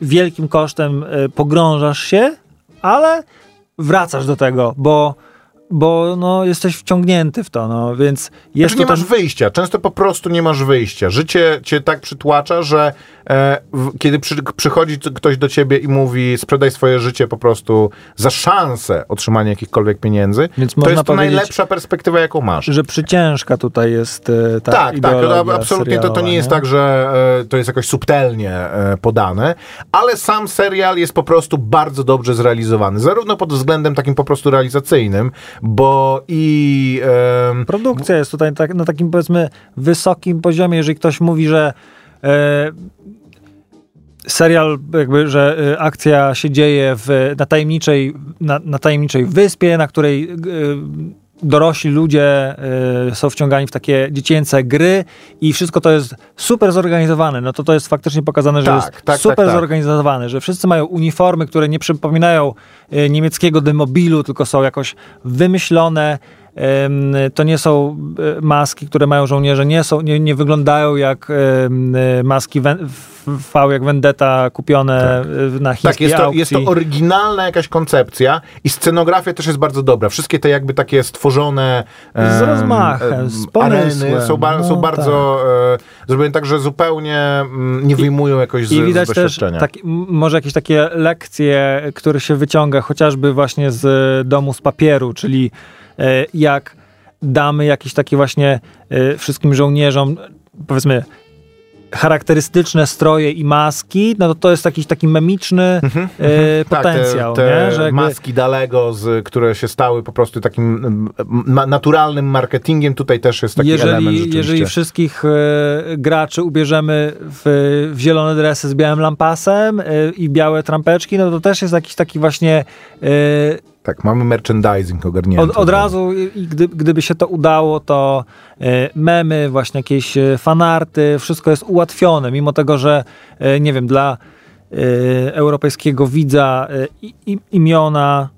wielkim kosztem pogrążasz się, ale wracasz do tego, bo, bo no, jesteś wciągnięty w to, no, więc jest Znaczy nie to masz ten... wyjścia, często po prostu nie masz wyjścia. Życie cię tak przytłacza, że kiedy przy, przychodzi ktoś do ciebie i mówi sprzedaj swoje życie po prostu za szansę otrzymania jakichkolwiek pieniędzy, Więc to jest to najlepsza perspektywa, jaką masz. że przyciężka tutaj jest e, ta tak, tak, absolutnie to, to serialowa, nie jest tak, że e, to jest jakoś subtelnie e, podane, ale sam serial jest po prostu bardzo dobrze zrealizowany, zarówno pod względem takim po prostu realizacyjnym, bo i... Produkcja jest tutaj tak, na takim powiedzmy wysokim poziomie, jeżeli ktoś mówi, że e, serial, jakby, że e, akcja się dzieje w, na, tajemniczej, na, na tajemniczej wyspie, na której e, dorośli ludzie e, są wciągani w takie dziecięce gry i wszystko to jest super zorganizowane, no to to jest faktycznie pokazane, że Tak, jest tak, tak, super tak. zorganizowane, że wszyscy mają uniformy, które nie przypominają e, niemieckiego demobilu, tylko są jakoś wymyślone. To nie są e, maski, które mają żołnierze, nie, są, nie, nie wyglądają jak e, maski Wen- V jak Vendetta kupione e, na chińskiej Tak, jest to, jest to oryginalna jakaś koncepcja i scenografia też jest bardzo dobra. Wszystkie te jakby takie stworzone Z em, rozmachem, em, z areny są, ba- No są bardzo e, zrobione tak, że zupełnie mm, nie wyjmują jakoś z, I widać z też doświadczenia. tak, m- może jakieś takie lekcje, które się wyciąga chociażby właśnie z domu z papieru, czyli jak damy jakieś takie właśnie e, wszystkim żołnierzom, powiedzmy, charakterystyczne stroje i maski, no to to jest jakiś taki memiczny e, Tak, potencjał, te, te jakby, maski Dalego, z, które się stały po prostu takim mm, ma, naturalnym marketingiem, tutaj też jest taki element jeżeli, rzeczywiście. jeżeli wszystkich e, graczy ubierzemy w, w zielone dresy z białym lampasem e, i białe trampeczki, no to też jest jakiś taki właśnie e, Tak, mamy merchandising ogarnięty. Od, od razu, i i gdy, gdyby się to udało, to e, memy, właśnie jakieś e, fanarty, wszystko jest ułatwione, mimo tego, że e, nie wiem, dla europejskiego widza imiona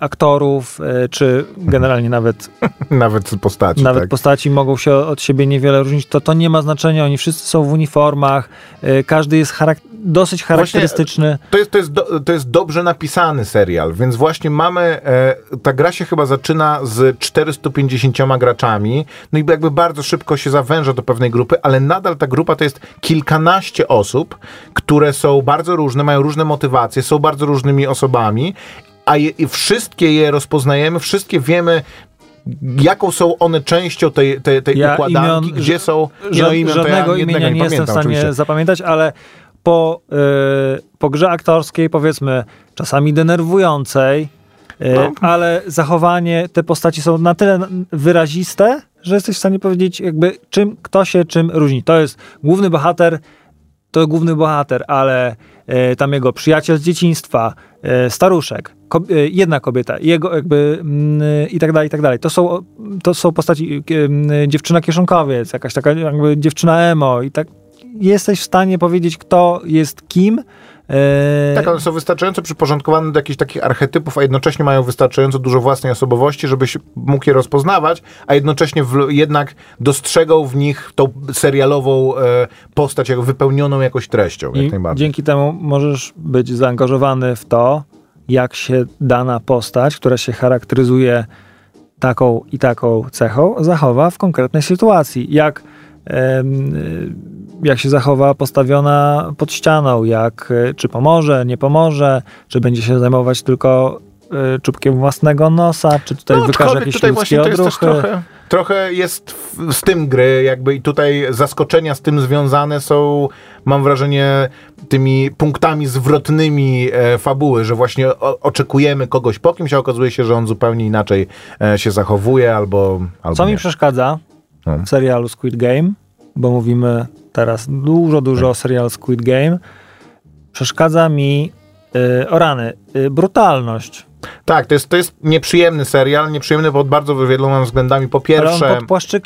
aktorów, y, czy generalnie nawet, Nawet postaci, nawet tak? postaci mogą się od siebie niewiele różnić, to to nie ma znaczenia. Oni wszyscy są w uniformach, y, każdy jest charak- dosyć charakterystyczny. To jest, to, jest do, to jest dobrze napisany serial, więc właśnie mamy, e, ta gra się chyba zaczyna z 450 graczami, no i jakby bardzo szybko się zawęża do pewnej grupy, ale nadal ta grupa to jest kilkanaście osób, które są bardzo różne, mają różne motywacje, są bardzo różnymi osobami, a je, wszystkie je rozpoznajemy, wszystkie wiemy, jaką są one częścią tej, tej, tej Ja układanki, imion- gdzie są... Ża- no, imion ja żadnego jednego imienia nie, jestem w stanie oczywiście. zapamiętać, ale po, y, po grze aktorskiej, powiedzmy, czasami denerwującej, y, No. ale zachowanie, te postaci są na tyle wyraziste, że jesteś w stanie powiedzieć, jakby czym, kto się czym różni. To jest główny bohater, to główny bohater, ale e, tam jego przyjaciel z dzieciństwa, e, staruszek, ko, e, jedna kobieta, jego jakby mm, i tak dalej, i tak dalej. To są, to są postaci, e, dziewczyna kieszonkowiec, jakaś taka jakby dziewczyna emo i tak jesteś w stanie powiedzieć, kto jest kim. E, Tak, one są wystarczająco przyporządkowane do jakichś takich archetypów, a jednocześnie mają wystarczająco dużo własnej osobowości, żebyś mógł je rozpoznawać, a jednocześnie w, jednak dostrzegał w nich tą serialową e, postać, jako wypełnioną jakoś treścią, jak I najbardziej. dzięki temu możesz być zaangażowany w to, jak się dana postać, która się charakteryzuje taką i taką cechą, zachowa w konkretnej sytuacji. Jak, jak się zachowa postawiona pod ścianą, jak, y, czy pomoże, nie pomoże, czy będzie się zajmować tylko y, czubkiem własnego nosa, czy tutaj wykaże aczkolwiek jakieś tutaj ludzkie odruchy. trochę, trochę jest w, z tym gry, jakby i tutaj zaskoczenia z tym związane są, mam wrażenie, tymi punktami zwrotnymi e, fabuły, że właśnie o, oczekujemy kogoś po kimś, a okazuje się, że on zupełnie inaczej e, się zachowuje albo, albo Co nie. mi przeszkadza No. w serialu Squid Game, bo mówimy teraz dużo, dużo o serialu Squid Game, przeszkadza mi y, o rany, y, brutalność. Tak, to jest, to jest nieprzyjemny serial, nieprzyjemny pod bardzo wieloma względami. Po pierwsze,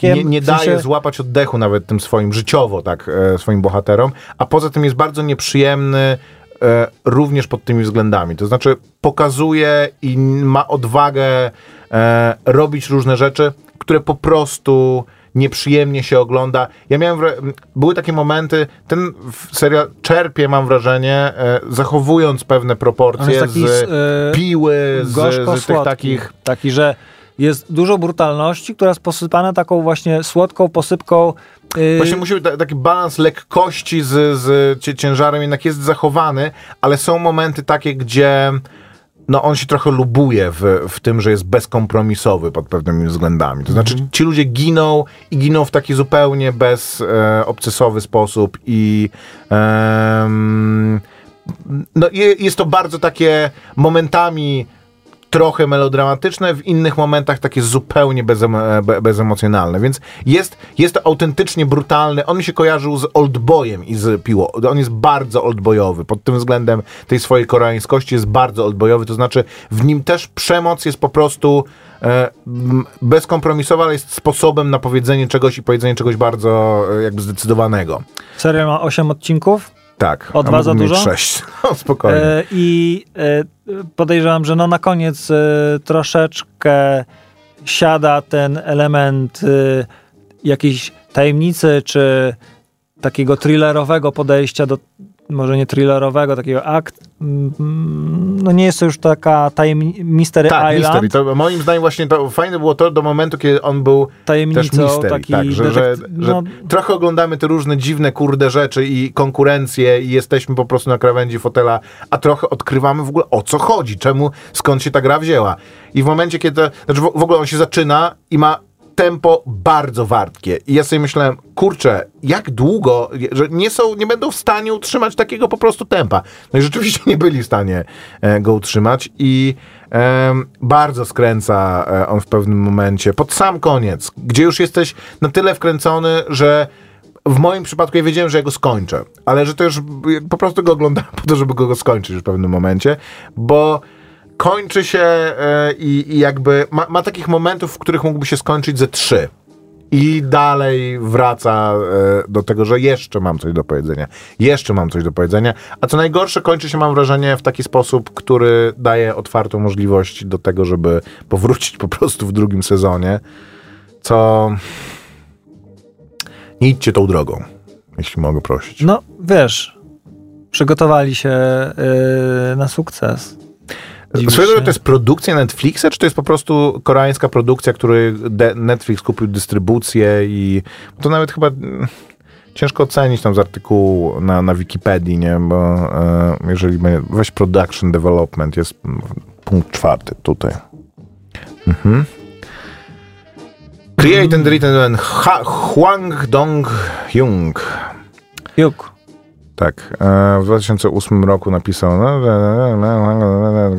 nie, nie w sensie- daje złapać oddechu nawet tym swoim życiowo, tak, e, swoim bohaterom, a poza tym jest bardzo nieprzyjemny e, również pod tymi względami. To znaczy pokazuje i ma odwagę e, robić różne rzeczy, które po prostu nieprzyjemnie się ogląda. Ja miałem, były takie momenty, ten serial czerpie, mam wrażenie, e, zachowując pewne proporcje taki z e, piły, z, z tych takich Taki, że jest dużo brutalności, która jest posypana taką właśnie słodką posypką. y, Właśnie musi być ta- taki balans lekkości z, z ciężarem jednak jest zachowany, ale są momenty takie, gdzie no on się trochę lubuje w, w tym, że jest bezkompromisowy pod pewnymi względami. To znaczy ci ludzie giną i giną w taki zupełnie bezobcesowy sposób i em, no, je- jest to bardzo takie momentami trochę melodramatyczne, w innych momentach takie zupełnie bezem, be, bezemocjonalne, więc jest, jest to autentycznie brutalny. On mi się kojarzył z Oldboyem i z Piło. On jest bardzo oldboyowy. Pod tym względem tej swojej koreańskości jest bardzo oldboyowy, to znaczy w nim też przemoc jest po prostu e, bezkompromisowa, ale jest sposobem na powiedzenie czegoś i powiedzenie czegoś bardzo e, jakby zdecydowanego. Serial ma 8 odcinków. Tak. O dwa za dużo? Sześć. No, spokojnie. E, I e, podejrzewam, że no na koniec e, troszeczkę siada ten element jakiejś tajemnicy, czy takiego thrillerowego podejścia do, może nie thrillerowego, takiego akt, no nie jest to już taka tajemnica, Mystery tak, Island, Mystery. To moim zdaniem właśnie to fajne było to do momentu, kiedy on był też tajemnicą, mystery, taki tak, że, że, że no, trochę oglądamy te różne dziwne, kurde rzeczy i konkurencje i jesteśmy po prostu na krawędzi fotela, a trochę odkrywamy w ogóle o co chodzi, czemu, skąd się ta gra wzięła. I w momencie, kiedy, znaczy w, w ogóle on się zaczyna i ma tempo bardzo wartkie. I ja sobie myślałem, kurczę, jak długo, że nie są, nie będą w stanie utrzymać takiego po prostu tempa. No i rzeczywiście nie byli w stanie e, go utrzymać i em, bardzo skręca e, on w pewnym momencie, pod sam koniec, gdzie już jesteś na tyle wkręcony, że w moim przypadku ja wiedziałem, że ja go skończę, ale że to już po prostu go oglądałem po to, żeby go, go skończyć w pewnym momencie, bo kończy się e, i, i jakby ma, ma takich momentów, w których mógłby się skończyć ze trzy. I dalej wraca e, do tego, że jeszcze mam coś do powiedzenia. Jeszcze mam coś do powiedzenia. A co najgorsze, kończy się, mam wrażenie, w taki sposób, który daje otwartą możliwość do tego, żeby powrócić po prostu w drugim sezonie. Co. Nie idźcie tą drogą, jeśli mogę prosić. No, wiesz, przygotowali się yy, na sukces. Swoją drogą to jest produkcja Netflixa, czy to jest po prostu koreańska produkcja, której de- Netflix kupił dystrybucję i to nawet chyba mm, ciężko ocenić tam z artykułu na, na Wikipedii, nie? Bo e, jeżeli weź production development, jest punkt czwarty tutaj. Mhm. Create and written and ha- Hwang Dong-hyung. Tak, e, w 2008 roku napisał,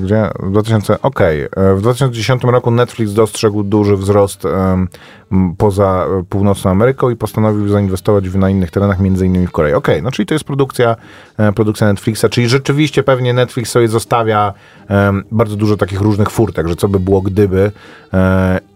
gdzie, w 2000, okej, e, w 2010 roku Netflix dostrzegł duży wzrost poza e, północną Ameryką i postanowił zainwestować w- na innych terenach, między innymi w Korei. Okej, no czyli to jest produkcja, produkcja Netflixa, czyli rzeczywiście pewnie Netflix sobie zostawia bardzo dużo takich różnych furtek, że co by było gdyby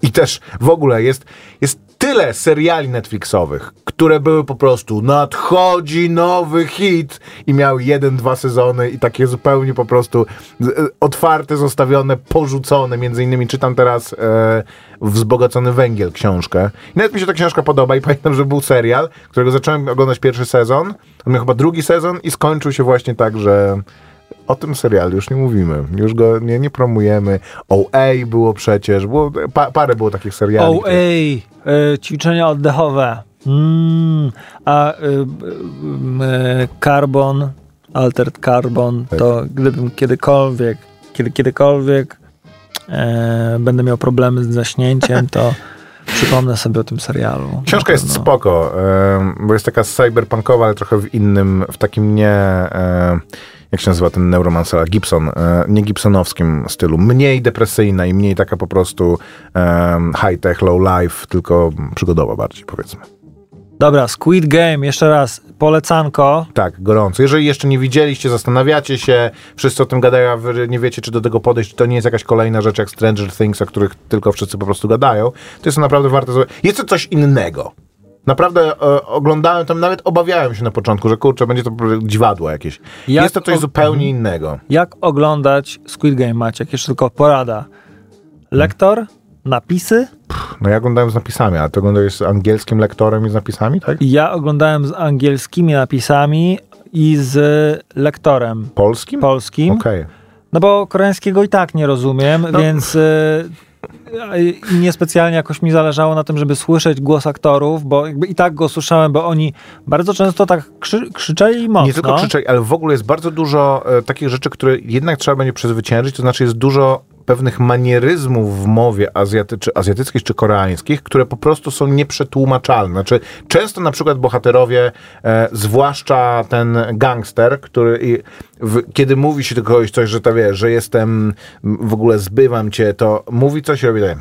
i też w ogóle jest, jest tyle seriali Netflixowych, które były po prostu nadchodzi nowy hit i miały jeden, dwa sezony i takie zupełnie po prostu e, otwarte, zostawione, porzucone. Między innymi czytam teraz e, Wzbogacony Węgiel książkę. I nawet mi się ta książka podoba i pamiętam, że był serial, którego zacząłem oglądać pierwszy sezon. On miał chyba drugi sezon i skończył się właśnie tak, że o tym serialu już nie mówimy. Już go nie, nie promujemy. OA było przecież. Było, pa, parę było takich seriali. OA, y, ćwiczenia oddechowe. Mm, a y, y, carbon, altered carbon, Tak. to gdybym kiedykolwiek, kiedy, kiedykolwiek e, będę miał problemy z zaśnięciem, to przypomnę sobie o tym serialu. Książka jest spoko, bo jest taka cyberpunkowa, ale trochę w innym, w takim nie... jak się nazywa ten neuromancer? Gibson. e, Nie Gibsonowskim stylu. Mniej depresyjna i mniej taka po prostu em, high-tech, low-life, tylko przygodowa bardziej, powiedzmy. Dobra, Squid Game, jeszcze raz, polecanko. Tak, gorąco. Jeżeli jeszcze nie widzieliście, zastanawiacie się, wszyscy o tym gadają, a wy nie wiecie, czy do tego podejść, to nie jest jakaś kolejna rzecz jak Stranger Things, o których tylko wszyscy po prostu gadają. To jest naprawdę warte... Jest to coś innego. Naprawdę e, oglądałem tam, nawet obawiałem się na początku, że kurczę, będzie to dziwadło jakieś. Jak jest to coś zupełnie innego. Jak oglądać Squid Game, Maciek? Jeszcze tylko porada. Lektor, napisy. No ja oglądałem z napisami, a ty oglądałeś z angielskim lektorem i z napisami, tak? Ja oglądałem z angielskimi napisami i z lektorem Polskim? polskim. Okej. No bo koreańskiego i tak nie rozumiem, No. więc y, y, niespecjalnie jakoś mi zależało na tym, żeby słyszeć głos aktorów, bo i tak go słyszałem, bo oni bardzo często tak krzy, krzyczeli mocno. Nie tylko krzyczeć, ale w ogóle jest bardzo dużo e, takich rzeczy, które jednak trzeba będzie przezwyciężyć, to znaczy jest dużo pewnych manieryzmów w mowie azjaty, czy azjatyckich czy koreańskich, które po prostu są nieprzetłumaczalne. Znaczy, często na przykład bohaterowie, e, zwłaszcza ten gangster, który w, kiedy mówi się do kogoś coś, że to wiesz, że jestem, w ogóle zbywam cię, to mówi coś i robi tak.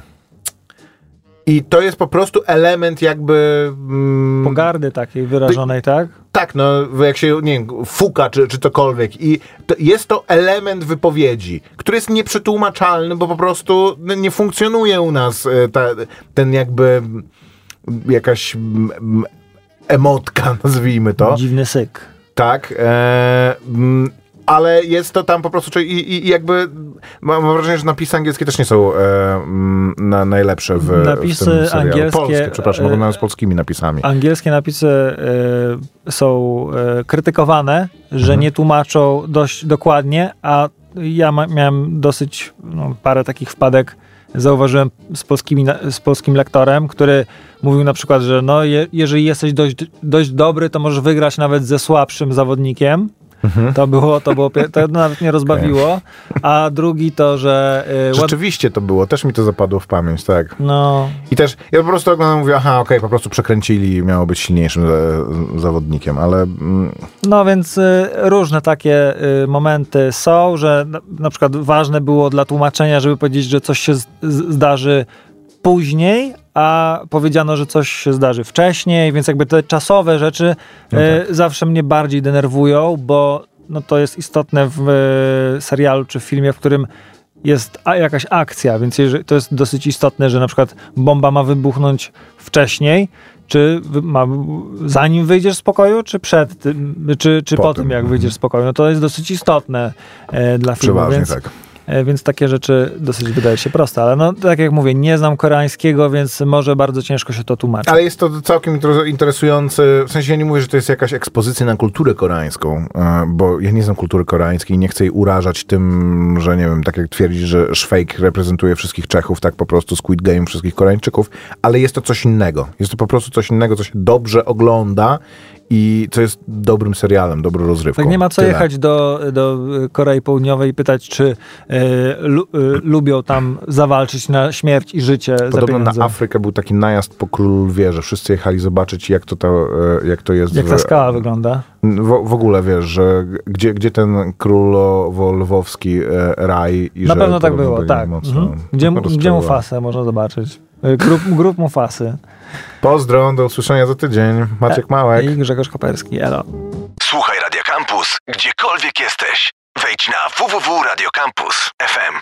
I to jest po prostu element jakby... mm, Pogardy takiej wyrażonej, tak? tak, no jak się, nie wiem, fuka czy, czy cokolwiek i to jest to element wypowiedzi, który jest nieprzetłumaczalny, bo po prostu no, nie funkcjonuje u nas e, ta, ten jakby mm, jakaś mm, emotka, nazwijmy to. Dziwny syk. Tak, e, mm, ale jest to tam po prostu, czyli i, i, jakby mam, wrażenie, że napisy angielskie też nie są e, mm, na, najlepsze w, Napisy w tym serialu. angielskie, Polskie, przepraszam, e, oglądałem z polskimi napisami. Angielskie napisy y, są y, krytykowane, że Mhm. nie tłumaczą dość dokładnie, a ja ma, miałem dosyć no, parę takich wpadek. Zauważyłem z, polskimi, z polskim lektorem, który mówił na przykład, że no, je, jeżeli jesteś dość, dość dobry, to możesz wygrać nawet ze słabszym zawodnikiem. Mhm. To było, to było, to nawet mnie rozbawiło. A drugi to, że y, Rzeczywiście to było, też mi to zapadło w pamięć, tak. no, I też ja po prostu oglądam mówię, aha, okej, po prostu przekręcili i miało być silniejszym zawodnikiem, ale mm, No więc y, różne takie y, momenty są, że na, na przykład ważne było dla tłumaczenia, żeby powiedzieć, że coś się z, z, zdarzy później, a powiedziano, że coś się zdarzy wcześniej, więc jakby te czasowe rzeczy No y, zawsze mnie bardziej denerwują, bo no to jest istotne w y, serialu czy w filmie, w którym jest a, jakaś akcja, więc jeżeli, to jest dosyć istotne, że na przykład bomba ma wybuchnąć wcześniej, czy ma, zanim wyjdziesz z pokoju, czy przed tym, czy, czy po, Po tym, jak wyjdziesz z pokoju. No to jest dosyć istotne e, dla filmu, Przeważnie więc, tak. E, więc takie rzeczy dosyć wydaje się proste, ale no tak jak mówię, nie znam koreańskiego, więc może bardzo ciężko się to tłumaczyć. Ale jest to całkiem inter- interesujący, w sensie ja nie mówię, że to jest jakaś ekspozycja na kulturę koreańską, e, bo ja nie znam kultury koreańskiej i nie chcę jej urażać tym, że nie wiem, tak jak twierdzisz, że Szwejk reprezentuje wszystkich Czechów, tak po prostu Squid Game wszystkich Koreańczyków, ale jest to coś innego. Jest to po prostu coś innego, co się dobrze ogląda i co jest dobrym serialem, dobrą rozrywką. Tak nie ma co Tyle. jechać do, do Korei Południowej i pytać, czy e, lu, e, lubią tam zawalczyć na śmierć i życie Podobno na Afrykę był taki najazd po Król Lwie, że wszyscy jechali zobaczyć, jak to, to, e, jak to jest Jak ta skała wygląda. W, w ogóle wiesz, że gdzie, gdzie ten królowo-lwowski raj i Na pewno tak było, tak. Mocno, Mhm. Gdzie, gdzie. Mufasę można zobaczyć? Grup, grup Mufasy. Pozdro, do usłyszenia za tydzień. Maciek Małek. I Grzegorz Koperski. Elo. Słuchaj Radio Campus, gdziekolwiek jesteś. Wejdź na www.radiocampus.fm.